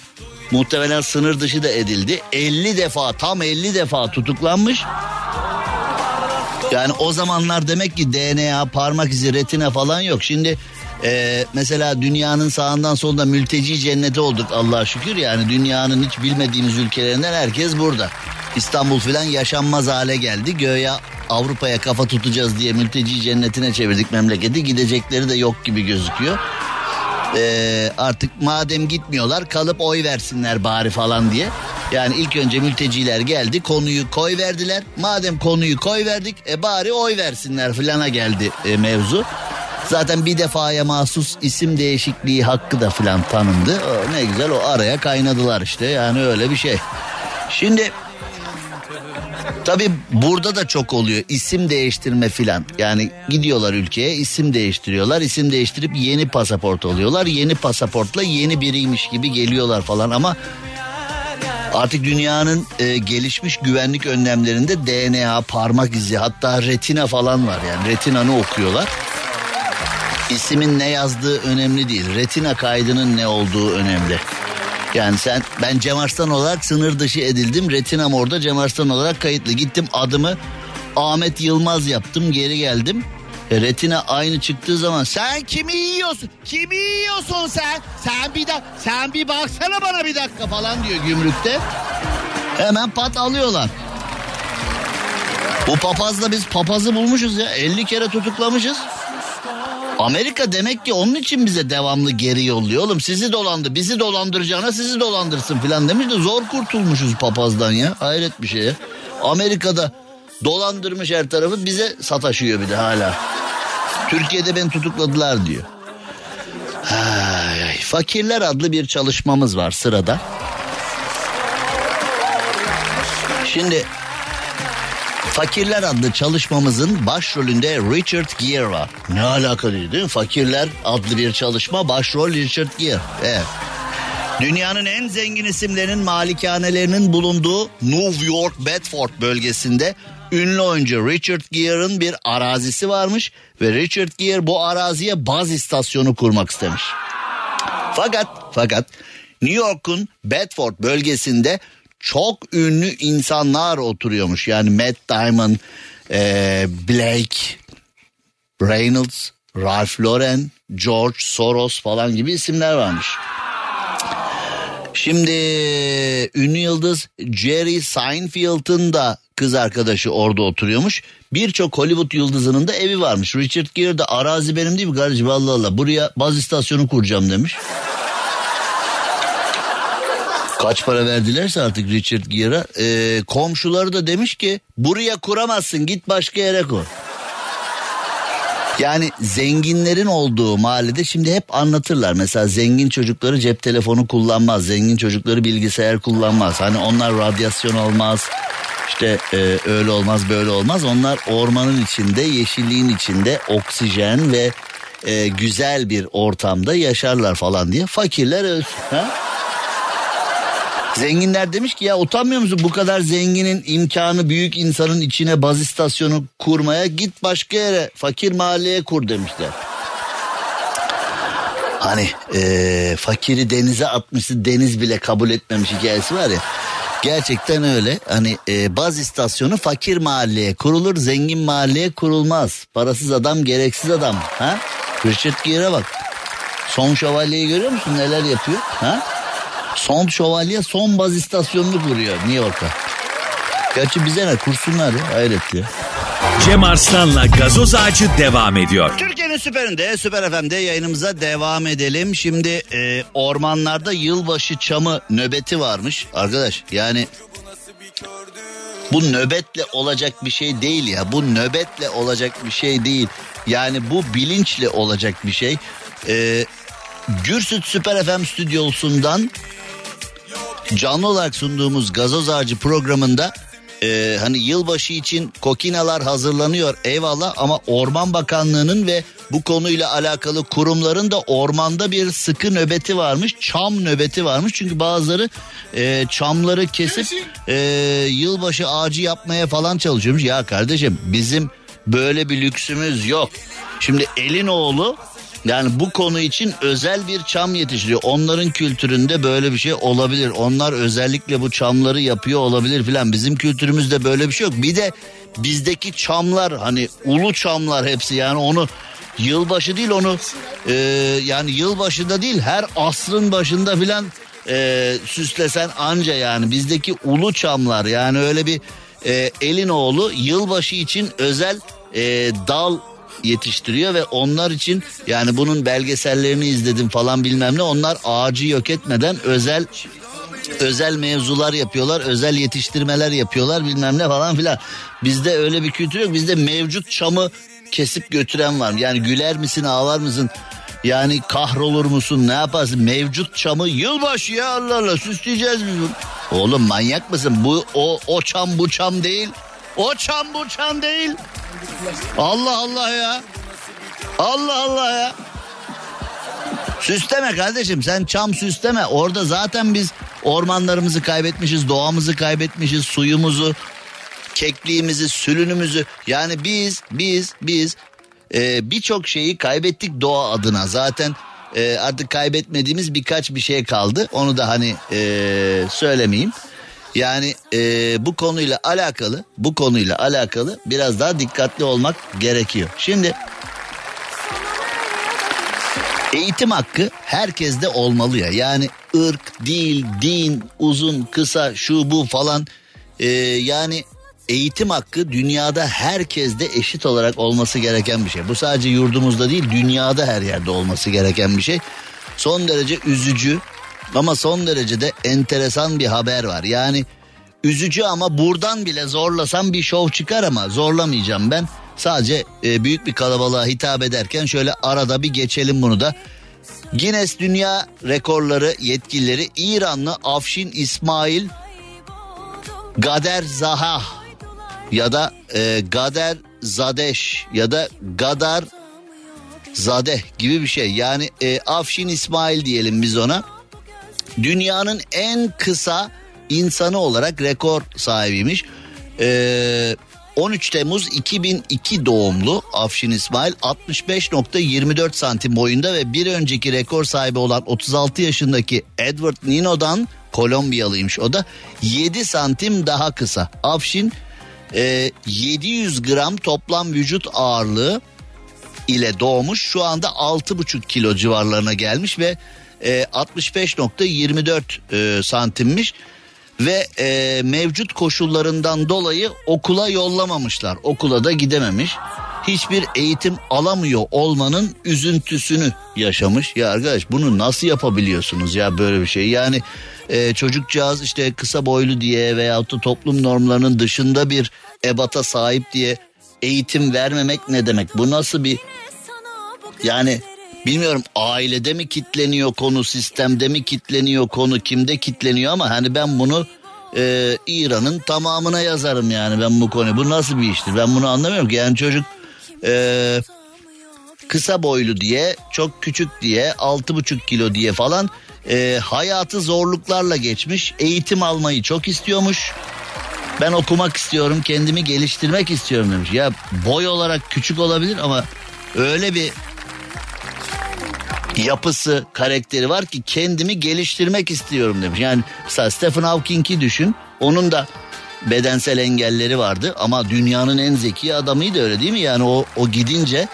Muhtemelen sınır dışı da edildi. 50 defa tam 50 defa tutuklanmış. Yani o zamanlar demek ki DNA, parmak izi, retina falan yok. Şimdi e, mesela dünyanın sağından solunda mülteci cenneti olduk Allah'a şükür. Yani dünyanın hiç bilmediğimiz ülkelerinden herkes burada. İstanbul falan yaşanmaz hale geldi. Göya Avrupa'ya kafa tutacağız diye mülteci cennetine çevirdik memleketi. Gidecekleri de yok gibi gözüküyor. Ee, artık madem gitmiyorlar kalıp oy versinler bari falan diye. Yani ilk önce mülteciler geldi konuyu koy verdiler. Madem konuyu koy verdik e bari oy versinler filana geldi e, mevzu. Zaten bir defaya mahsus isim değişikliği hakkı da filan tanındı. Ne güzel o araya kaynadılar işte yani öyle bir şey. Şimdi Tabii burada da çok oluyor isim değiştirme filan. Yani gidiyorlar ülkeye isim değiştiriyorlar. İsim değiştirip yeni pasaport oluyorlar. Yeni pasaportla yeni biriymiş gibi geliyorlar falan ama Artık dünyanın e, gelişmiş güvenlik önlemlerinde DNA, parmak izi hatta retina falan var yani retinanı okuyorlar. İsmin ne yazdığı önemli değil. Retina kaydının ne olduğu önemli. Yani sen ben Cem Arslan olarak sınır dışı edildim. Retinam orada Cem Arslan olarak kayıtlı. Gittim adımı Ahmet Yılmaz yaptım geri geldim. E, retina aynı çıktığı zaman sen kimi yiyorsun? Kimi yiyorsun sen? Sen bir dakika sen bir baksana bana bir dakika falan diyor gümrükte. Hemen pat alıyorlar. Bu papazla biz papazı bulmuşuz ya. 50 kere tutuklamışız. Amerika demek ki onun için bize devamlı geri yolluyor. Oğlum sizi dolandı, bizi dolandıracağına sizi dolandırsın filan demiş de zor kurtulmuşuz papazdan ya. Hayret bir şey ya. Amerika'da dolandırmış her tarafı bize sataşıyor bir de hala. Türkiye'de beni tutukladılar diyor. Ay. Fakirler adlı bir çalışmamız var sırada. Şimdi Fakirler adlı çalışmamızın başrolünde Richard Gere var. Ne alaka değil, değil mi? Fakirler adlı bir çalışma başrol Richard Gere. Evet. Dünyanın en zengin isimlerinin malikanelerinin bulunduğu New York Bedford bölgesinde ünlü oyuncu Richard Gere'ın bir arazisi varmış ve Richard Gere bu araziye baz istasyonu kurmak istemiş. Fakat fakat New York'un Bedford bölgesinde çok ünlü insanlar oturuyormuş. Yani Matt Damon, e, Blake, Reynolds, Ralph Lauren, George Soros falan gibi isimler varmış. Şimdi ünlü yıldız Jerry Seinfeld'ın da kız arkadaşı orada oturuyormuş. Birçok Hollywood yıldızının da evi varmış. Richard Gere de arazi benim değil mi kardeşim Allah Allah buraya baz istasyonu kuracağım demiş. Kaç para verdilerse artık Richard Gere'a. Ee, komşuları da demiş ki buraya kuramazsın git başka yere kur. Yani zenginlerin olduğu mahallede şimdi hep anlatırlar. Mesela zengin çocukları cep telefonu kullanmaz. Zengin çocukları bilgisayar kullanmaz. Hani onlar radyasyon olmaz. İşte e, öyle olmaz böyle olmaz. Onlar ormanın içinde, yeşilliğin içinde oksijen ve e, güzel bir ortamda yaşarlar falan diye. Fakirler ölsün. Ha? Zenginler demiş ki ya utanmıyor musun bu kadar zenginin imkanı büyük insanın içine baz istasyonu kurmaya git başka yere fakir mahalleye kur demişler. Hani e, fakiri denize atmışı deniz bile kabul etmemiş hikayesi var ya. Gerçekten öyle. Hani e, baz istasyonu fakir mahalleye kurulur, zengin mahalleye kurulmaz. Parasız adam, gereksiz adam. Ha? Richard Gere'e bak. Son şövalyeyi görüyor musun neler yapıyor? Ha? Son şövalye son baz istasyonunu kuruyor New York'a. Gerçi bize ne kursunlar ya hayret ya. Cem Arslan'la gazoz ağacı devam ediyor. Türkiye'nin süperinde, süper FM'de yayınımıza devam edelim. Şimdi e, ormanlarda yılbaşı çamı nöbeti varmış. Arkadaş yani bu nöbetle olacak bir şey değil ya. Bu nöbetle olacak bir şey değil. Yani bu bilinçle olacak bir şey. E, Gürsüt Süper FM stüdyosundan canlı olarak sunduğumuz gazoz ağacı programında e, hani yılbaşı için kokinalar hazırlanıyor eyvallah ama Orman Bakanlığı'nın ve bu konuyla alakalı kurumların da ormanda bir sıkı nöbeti varmış. Çam nöbeti varmış. Çünkü bazıları e, çamları kesip e, yılbaşı ağacı yapmaya falan çalışıyormuş. Ya kardeşim bizim böyle bir lüksümüz yok. Şimdi elin oğlu yani bu konu için özel bir çam yetiştiriyor. Onların kültüründe böyle bir şey olabilir. Onlar özellikle bu çamları yapıyor olabilir filan. Bizim kültürümüzde böyle bir şey yok. Bir de bizdeki çamlar hani ulu çamlar hepsi yani onu yılbaşı değil onu e, yani yılbaşında değil her asrın başında filan e, süslesen anca yani bizdeki ulu çamlar yani öyle bir e, elin oğlu yılbaşı için özel e, dal yetiştiriyor ve onlar için yani bunun belgesellerini izledim falan bilmem ne onlar ağacı yok etmeden özel özel mevzular yapıyorlar, özel yetiştirmeler yapıyorlar bilmem ne falan filan. Bizde öyle bir kültür yok. Bizde mevcut çamı kesip götüren var. Yani güler misin, ağlar mısın? Yani kahrolur musun ne yaparsın mevcut çamı yılbaşı ya Allah Allah süsleyeceğiz biz bunu. Oğlum manyak mısın bu o, o çam bu çam değil. O çam bu çam değil. Allah Allah ya. Allah Allah ya. Süsleme kardeşim sen çam süsleme. Orada zaten biz Ormanlarımızı kaybetmişiz, doğamızı kaybetmişiz, suyumuzu, kekliğimizi, sülünümüzü. Yani biz, biz, biz e, birçok şeyi kaybettik doğa adına. Zaten e, artık kaybetmediğimiz birkaç bir şey kaldı. Onu da hani e, söylemeyeyim. Yani e, bu konuyla alakalı, bu konuyla alakalı biraz daha dikkatli olmak gerekiyor. Şimdi eğitim hakkı herkeste olmalı ya. Yani ırk, dil, din, uzun, kısa, şu bu falan. E, yani eğitim hakkı dünyada herkeste eşit olarak olması gereken bir şey. Bu sadece yurdumuzda değil dünyada her yerde olması gereken bir şey. Son derece üzücü ama son derece de enteresan bir haber var. Yani üzücü ama buradan bile zorlasam bir şov çıkar ama zorlamayacağım ben. Sadece e, büyük bir kalabalığa hitap ederken şöyle arada bir geçelim bunu da. Guinness Dünya Rekorları yetkilileri İranlı Afşin İsmail Gader Zaha ya da e, Gader Zadeş ya da Gadar Zadeh gibi bir şey. Yani e, Afşin İsmail diyelim biz ona. Dünyanın en kısa insanı olarak rekor sahibiymiş. E, 13 Temmuz 2002 doğumlu Afşin İsmail 65.24 santim boyunda ve bir önceki rekor sahibi olan 36 yaşındaki Edward Nino'dan Kolombiyalıymış o da 7 santim daha kısa. Afşin e, 700 gram toplam vücut ağırlığı ile doğmuş. Şu anda 6,5 kilo civarlarına gelmiş ve e, 65.24 e, santimmiş ve e, mevcut koşullarından dolayı okula yollamamışlar. Okula da gidememiş. Hiçbir eğitim alamıyor olmanın üzüntüsünü yaşamış. Ya arkadaş bunu nasıl yapabiliyorsunuz ya böyle bir şey? Yani e, çocukcağız işte kısa boylu diye veyahut da toplum normlarının dışında bir ebata sahip diye eğitim vermemek ne demek? Bu nasıl bir yani bilmiyorum ailede mi kitleniyor konu sistemde mi kitleniyor konu kimde kitleniyor ama hani ben bunu e, İran'ın tamamına yazarım yani ben bu konuyu. Bu nasıl bir iştir ben bunu anlamıyorum ki yani çocuk e, kısa boylu diye çok küçük diye altı buçuk kilo diye falan e, hayatı zorluklarla geçmiş eğitim almayı çok istiyormuş. Ben okumak istiyorum kendimi geliştirmek istiyorum demiş. Ya boy olarak küçük olabilir ama öyle bir yapısı, karakteri var ki kendimi geliştirmek istiyorum demiş. Yani mesela Stephen Hawking'i düşün. Onun da bedensel engelleri vardı ama dünyanın en zeki adamıydı öyle değil mi? Yani o, o gidince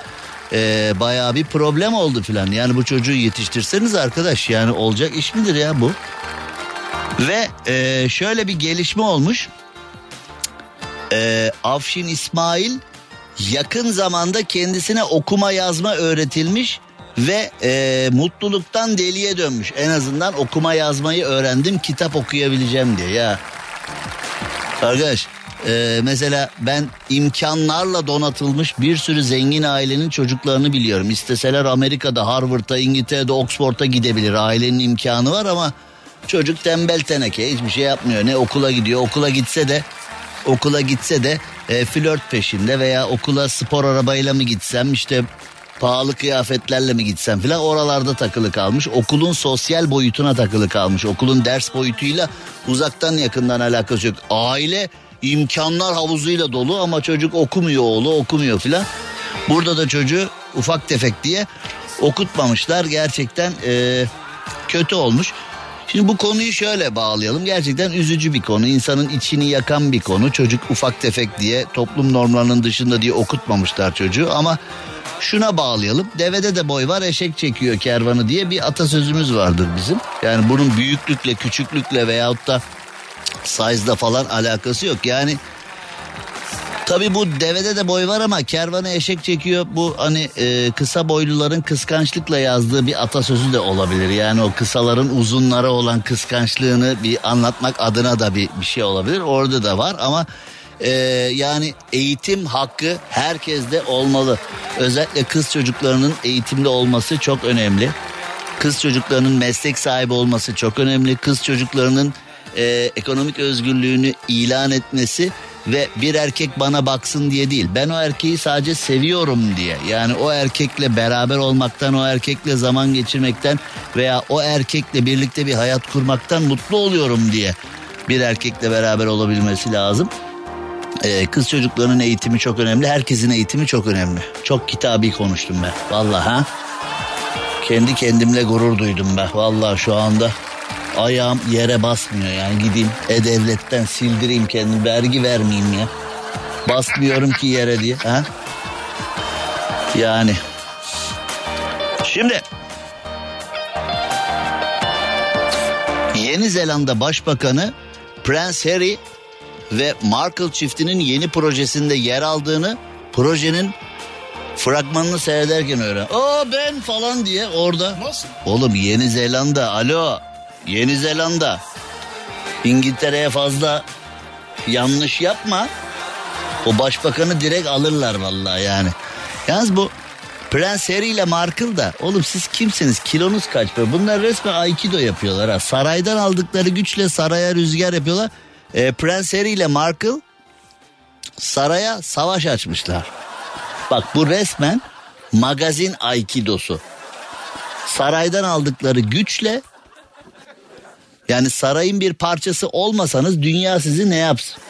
e, bayağı bir problem oldu filan. Yani bu çocuğu yetiştirseniz arkadaş yani olacak iş midir ya bu? Ve e, şöyle bir gelişme olmuş. E, Afşin İsmail yakın zamanda kendisine okuma yazma öğretilmiş ve e, mutluluktan deliye dönmüş. En azından okuma yazmayı öğrendim kitap okuyabileceğim diye ya. Arkadaş e, mesela ben imkanlarla donatılmış bir sürü zengin ailenin çocuklarını biliyorum. İsteseler Amerika'da Harvard'a İngiltere'de Oxford'a gidebilir ailenin imkanı var ama çocuk tembel teneke hiçbir şey yapmıyor. Ne okula gidiyor okula gitse de okula gitse de e, flört peşinde veya okula spor arabayla mı gitsem işte pahalı kıyafetlerle mi gitsem filan oralarda takılı kalmış. Okulun sosyal boyutuna takılı kalmış. Okulun ders boyutuyla uzaktan yakından alakası yok. Aile imkanlar havuzuyla dolu ama çocuk okumuyor oğlu okumuyor filan. Burada da çocuğu ufak tefek diye okutmamışlar. Gerçekten e, kötü olmuş. Şimdi bu konuyu şöyle bağlayalım. Gerçekten üzücü bir konu. İnsanın içini yakan bir konu. Çocuk ufak tefek diye toplum normlarının dışında diye okutmamışlar çocuğu ama şuna bağlayalım. Devede de boy var eşek çekiyor kervanı diye bir atasözümüz vardır bizim. Yani bunun büyüklükle küçüklükle veyahut da size'da falan alakası yok. Yani Tabi bu devede de boy var ama kervanı eşek çekiyor. Bu hani e, kısa boyluların kıskançlıkla yazdığı bir atasözü de olabilir. Yani o kısaların uzunlara olan kıskançlığını bir anlatmak adına da bir, bir şey olabilir. Orada da var ama e, yani eğitim hakkı herkeste olmalı. Özellikle kız çocuklarının eğitimli olması çok önemli. Kız çocuklarının meslek sahibi olması çok önemli. Kız çocuklarının e, ekonomik özgürlüğünü ilan etmesi ve bir erkek bana baksın diye değil. Ben o erkeği sadece seviyorum diye. Yani o erkekle beraber olmaktan, o erkekle zaman geçirmekten veya o erkekle birlikte bir hayat kurmaktan mutlu oluyorum diye bir erkekle beraber olabilmesi lazım. Ee, kız çocuklarının eğitimi çok önemli. Herkesin eğitimi çok önemli. Çok kitabi konuştum ben. Vallahi ha. Kendi kendimle gurur duydum ben. Vallahi şu anda ayağım yere basmıyor yani gideyim e-devletten sildireyim kendimi vergi vermeyeyim ya. Basmıyorum ki yere diye. Ha? Yani. Şimdi. Yeni Zelanda Başbakanı Prince Harry ve Markle çiftinin yeni projesinde yer aldığını projenin fragmanını seyrederken öğren. Aa ben falan diye orada. Nasıl? Oğlum Yeni Zelanda alo Yeni Zelanda İngiltere'ye fazla yanlış yapma. O başbakanı direkt alırlar vallahi yani. Yalnız bu Prens Harry ile Markle da oğlum siz kimsiniz kilonuz kaç be bunlar resmen Aikido yapıyorlar ha. Saraydan aldıkları güçle saraya rüzgar yapıyorlar. Ee, Prens Harry ile Markle saraya savaş açmışlar. Bak bu resmen magazin Aikidosu. Saraydan aldıkları güçle yani sarayın bir parçası olmasanız dünya sizi ne yapsın?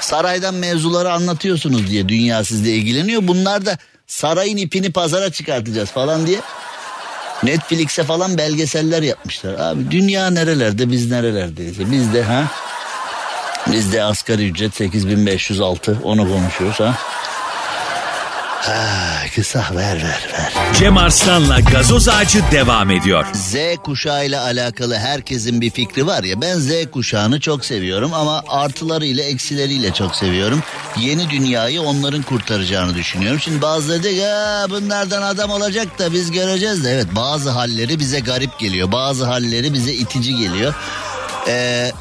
Saraydan mevzuları anlatıyorsunuz diye dünya sizle ilgileniyor. Bunlar da sarayın ipini pazara çıkartacağız falan diye Netflix'e falan belgeseller yapmışlar. Abi dünya nerelerde biz nerelerdeyiz? Biz de ha? Biz de asgari ücret 8506 onu konuşuyoruz ha? Ha, kısa ver ver ver. Cem Arslan'la gazoz ağacı devam ediyor. Z kuşağıyla alakalı herkesin bir fikri var ya ben Z kuşağını çok seviyorum ama artılarıyla eksileriyle çok seviyorum. Yeni dünyayı onların kurtaracağını düşünüyorum. Şimdi bazıları diyor ki, "Ya bunlardan adam olacak da biz göreceğiz de evet bazı halleri bize garip geliyor. Bazı halleri bize itici geliyor. Ee,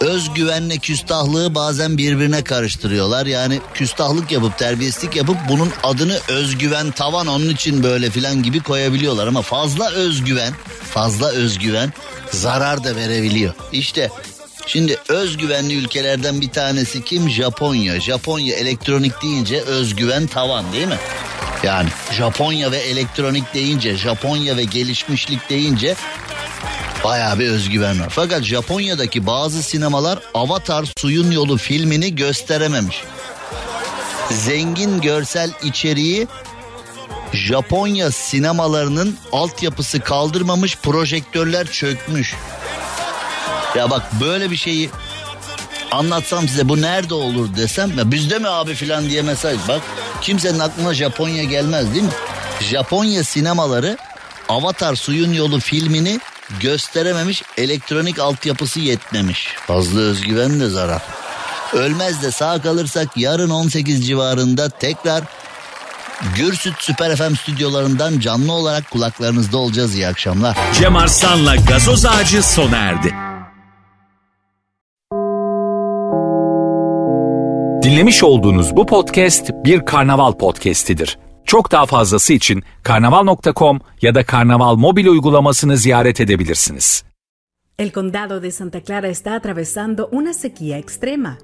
özgüvenle küstahlığı bazen birbirine karıştırıyorlar. Yani küstahlık yapıp terbiyesizlik yapıp bunun adını özgüven tavan onun için böyle filan gibi koyabiliyorlar. Ama fazla özgüven, fazla özgüven zarar da verebiliyor. İşte şimdi özgüvenli ülkelerden bir tanesi kim? Japonya. Japonya elektronik deyince özgüven tavan değil mi? Yani Japonya ve elektronik deyince, Japonya ve gelişmişlik deyince Bayağı bir özgüven var. Fakat Japonya'daki bazı sinemalar Avatar Suyun Yolu filmini gösterememiş. Zengin görsel içeriği Japonya sinemalarının altyapısı kaldırmamış projektörler çökmüş. Ya bak böyle bir şeyi anlatsam size bu nerede olur desem ya bizde mi abi filan diye mesaj bak kimsenin aklına Japonya gelmez değil mi? Japonya sinemaları Avatar Suyun Yolu filmini gösterememiş elektronik altyapısı yetmemiş. Fazla özgüven de zarar. Ölmez de sağ kalırsak yarın 18 civarında tekrar Gürsüt Süper FM stüdyolarından canlı olarak kulaklarınızda olacağız. İyi akşamlar. Cem Arslan'la gazoz ağacı sona erdi. Dinlemiş olduğunuz bu podcast bir karnaval podcastidir. El condado de Santa Clara está atravesando una sequía extrema,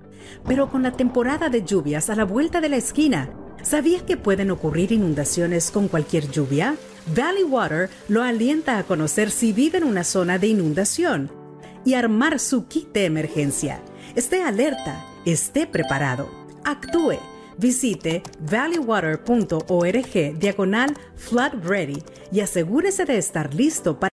pero con la temporada de lluvias a la vuelta de la esquina, ¿sabías que pueden ocurrir inundaciones con cualquier lluvia? Valley Water lo alienta a conocer si vive en una zona de inundación y armar su kit de emergencia. Esté alerta, esté preparado, actúe. Visite valleywater.org diagonal flood ready y asegúrese de estar listo para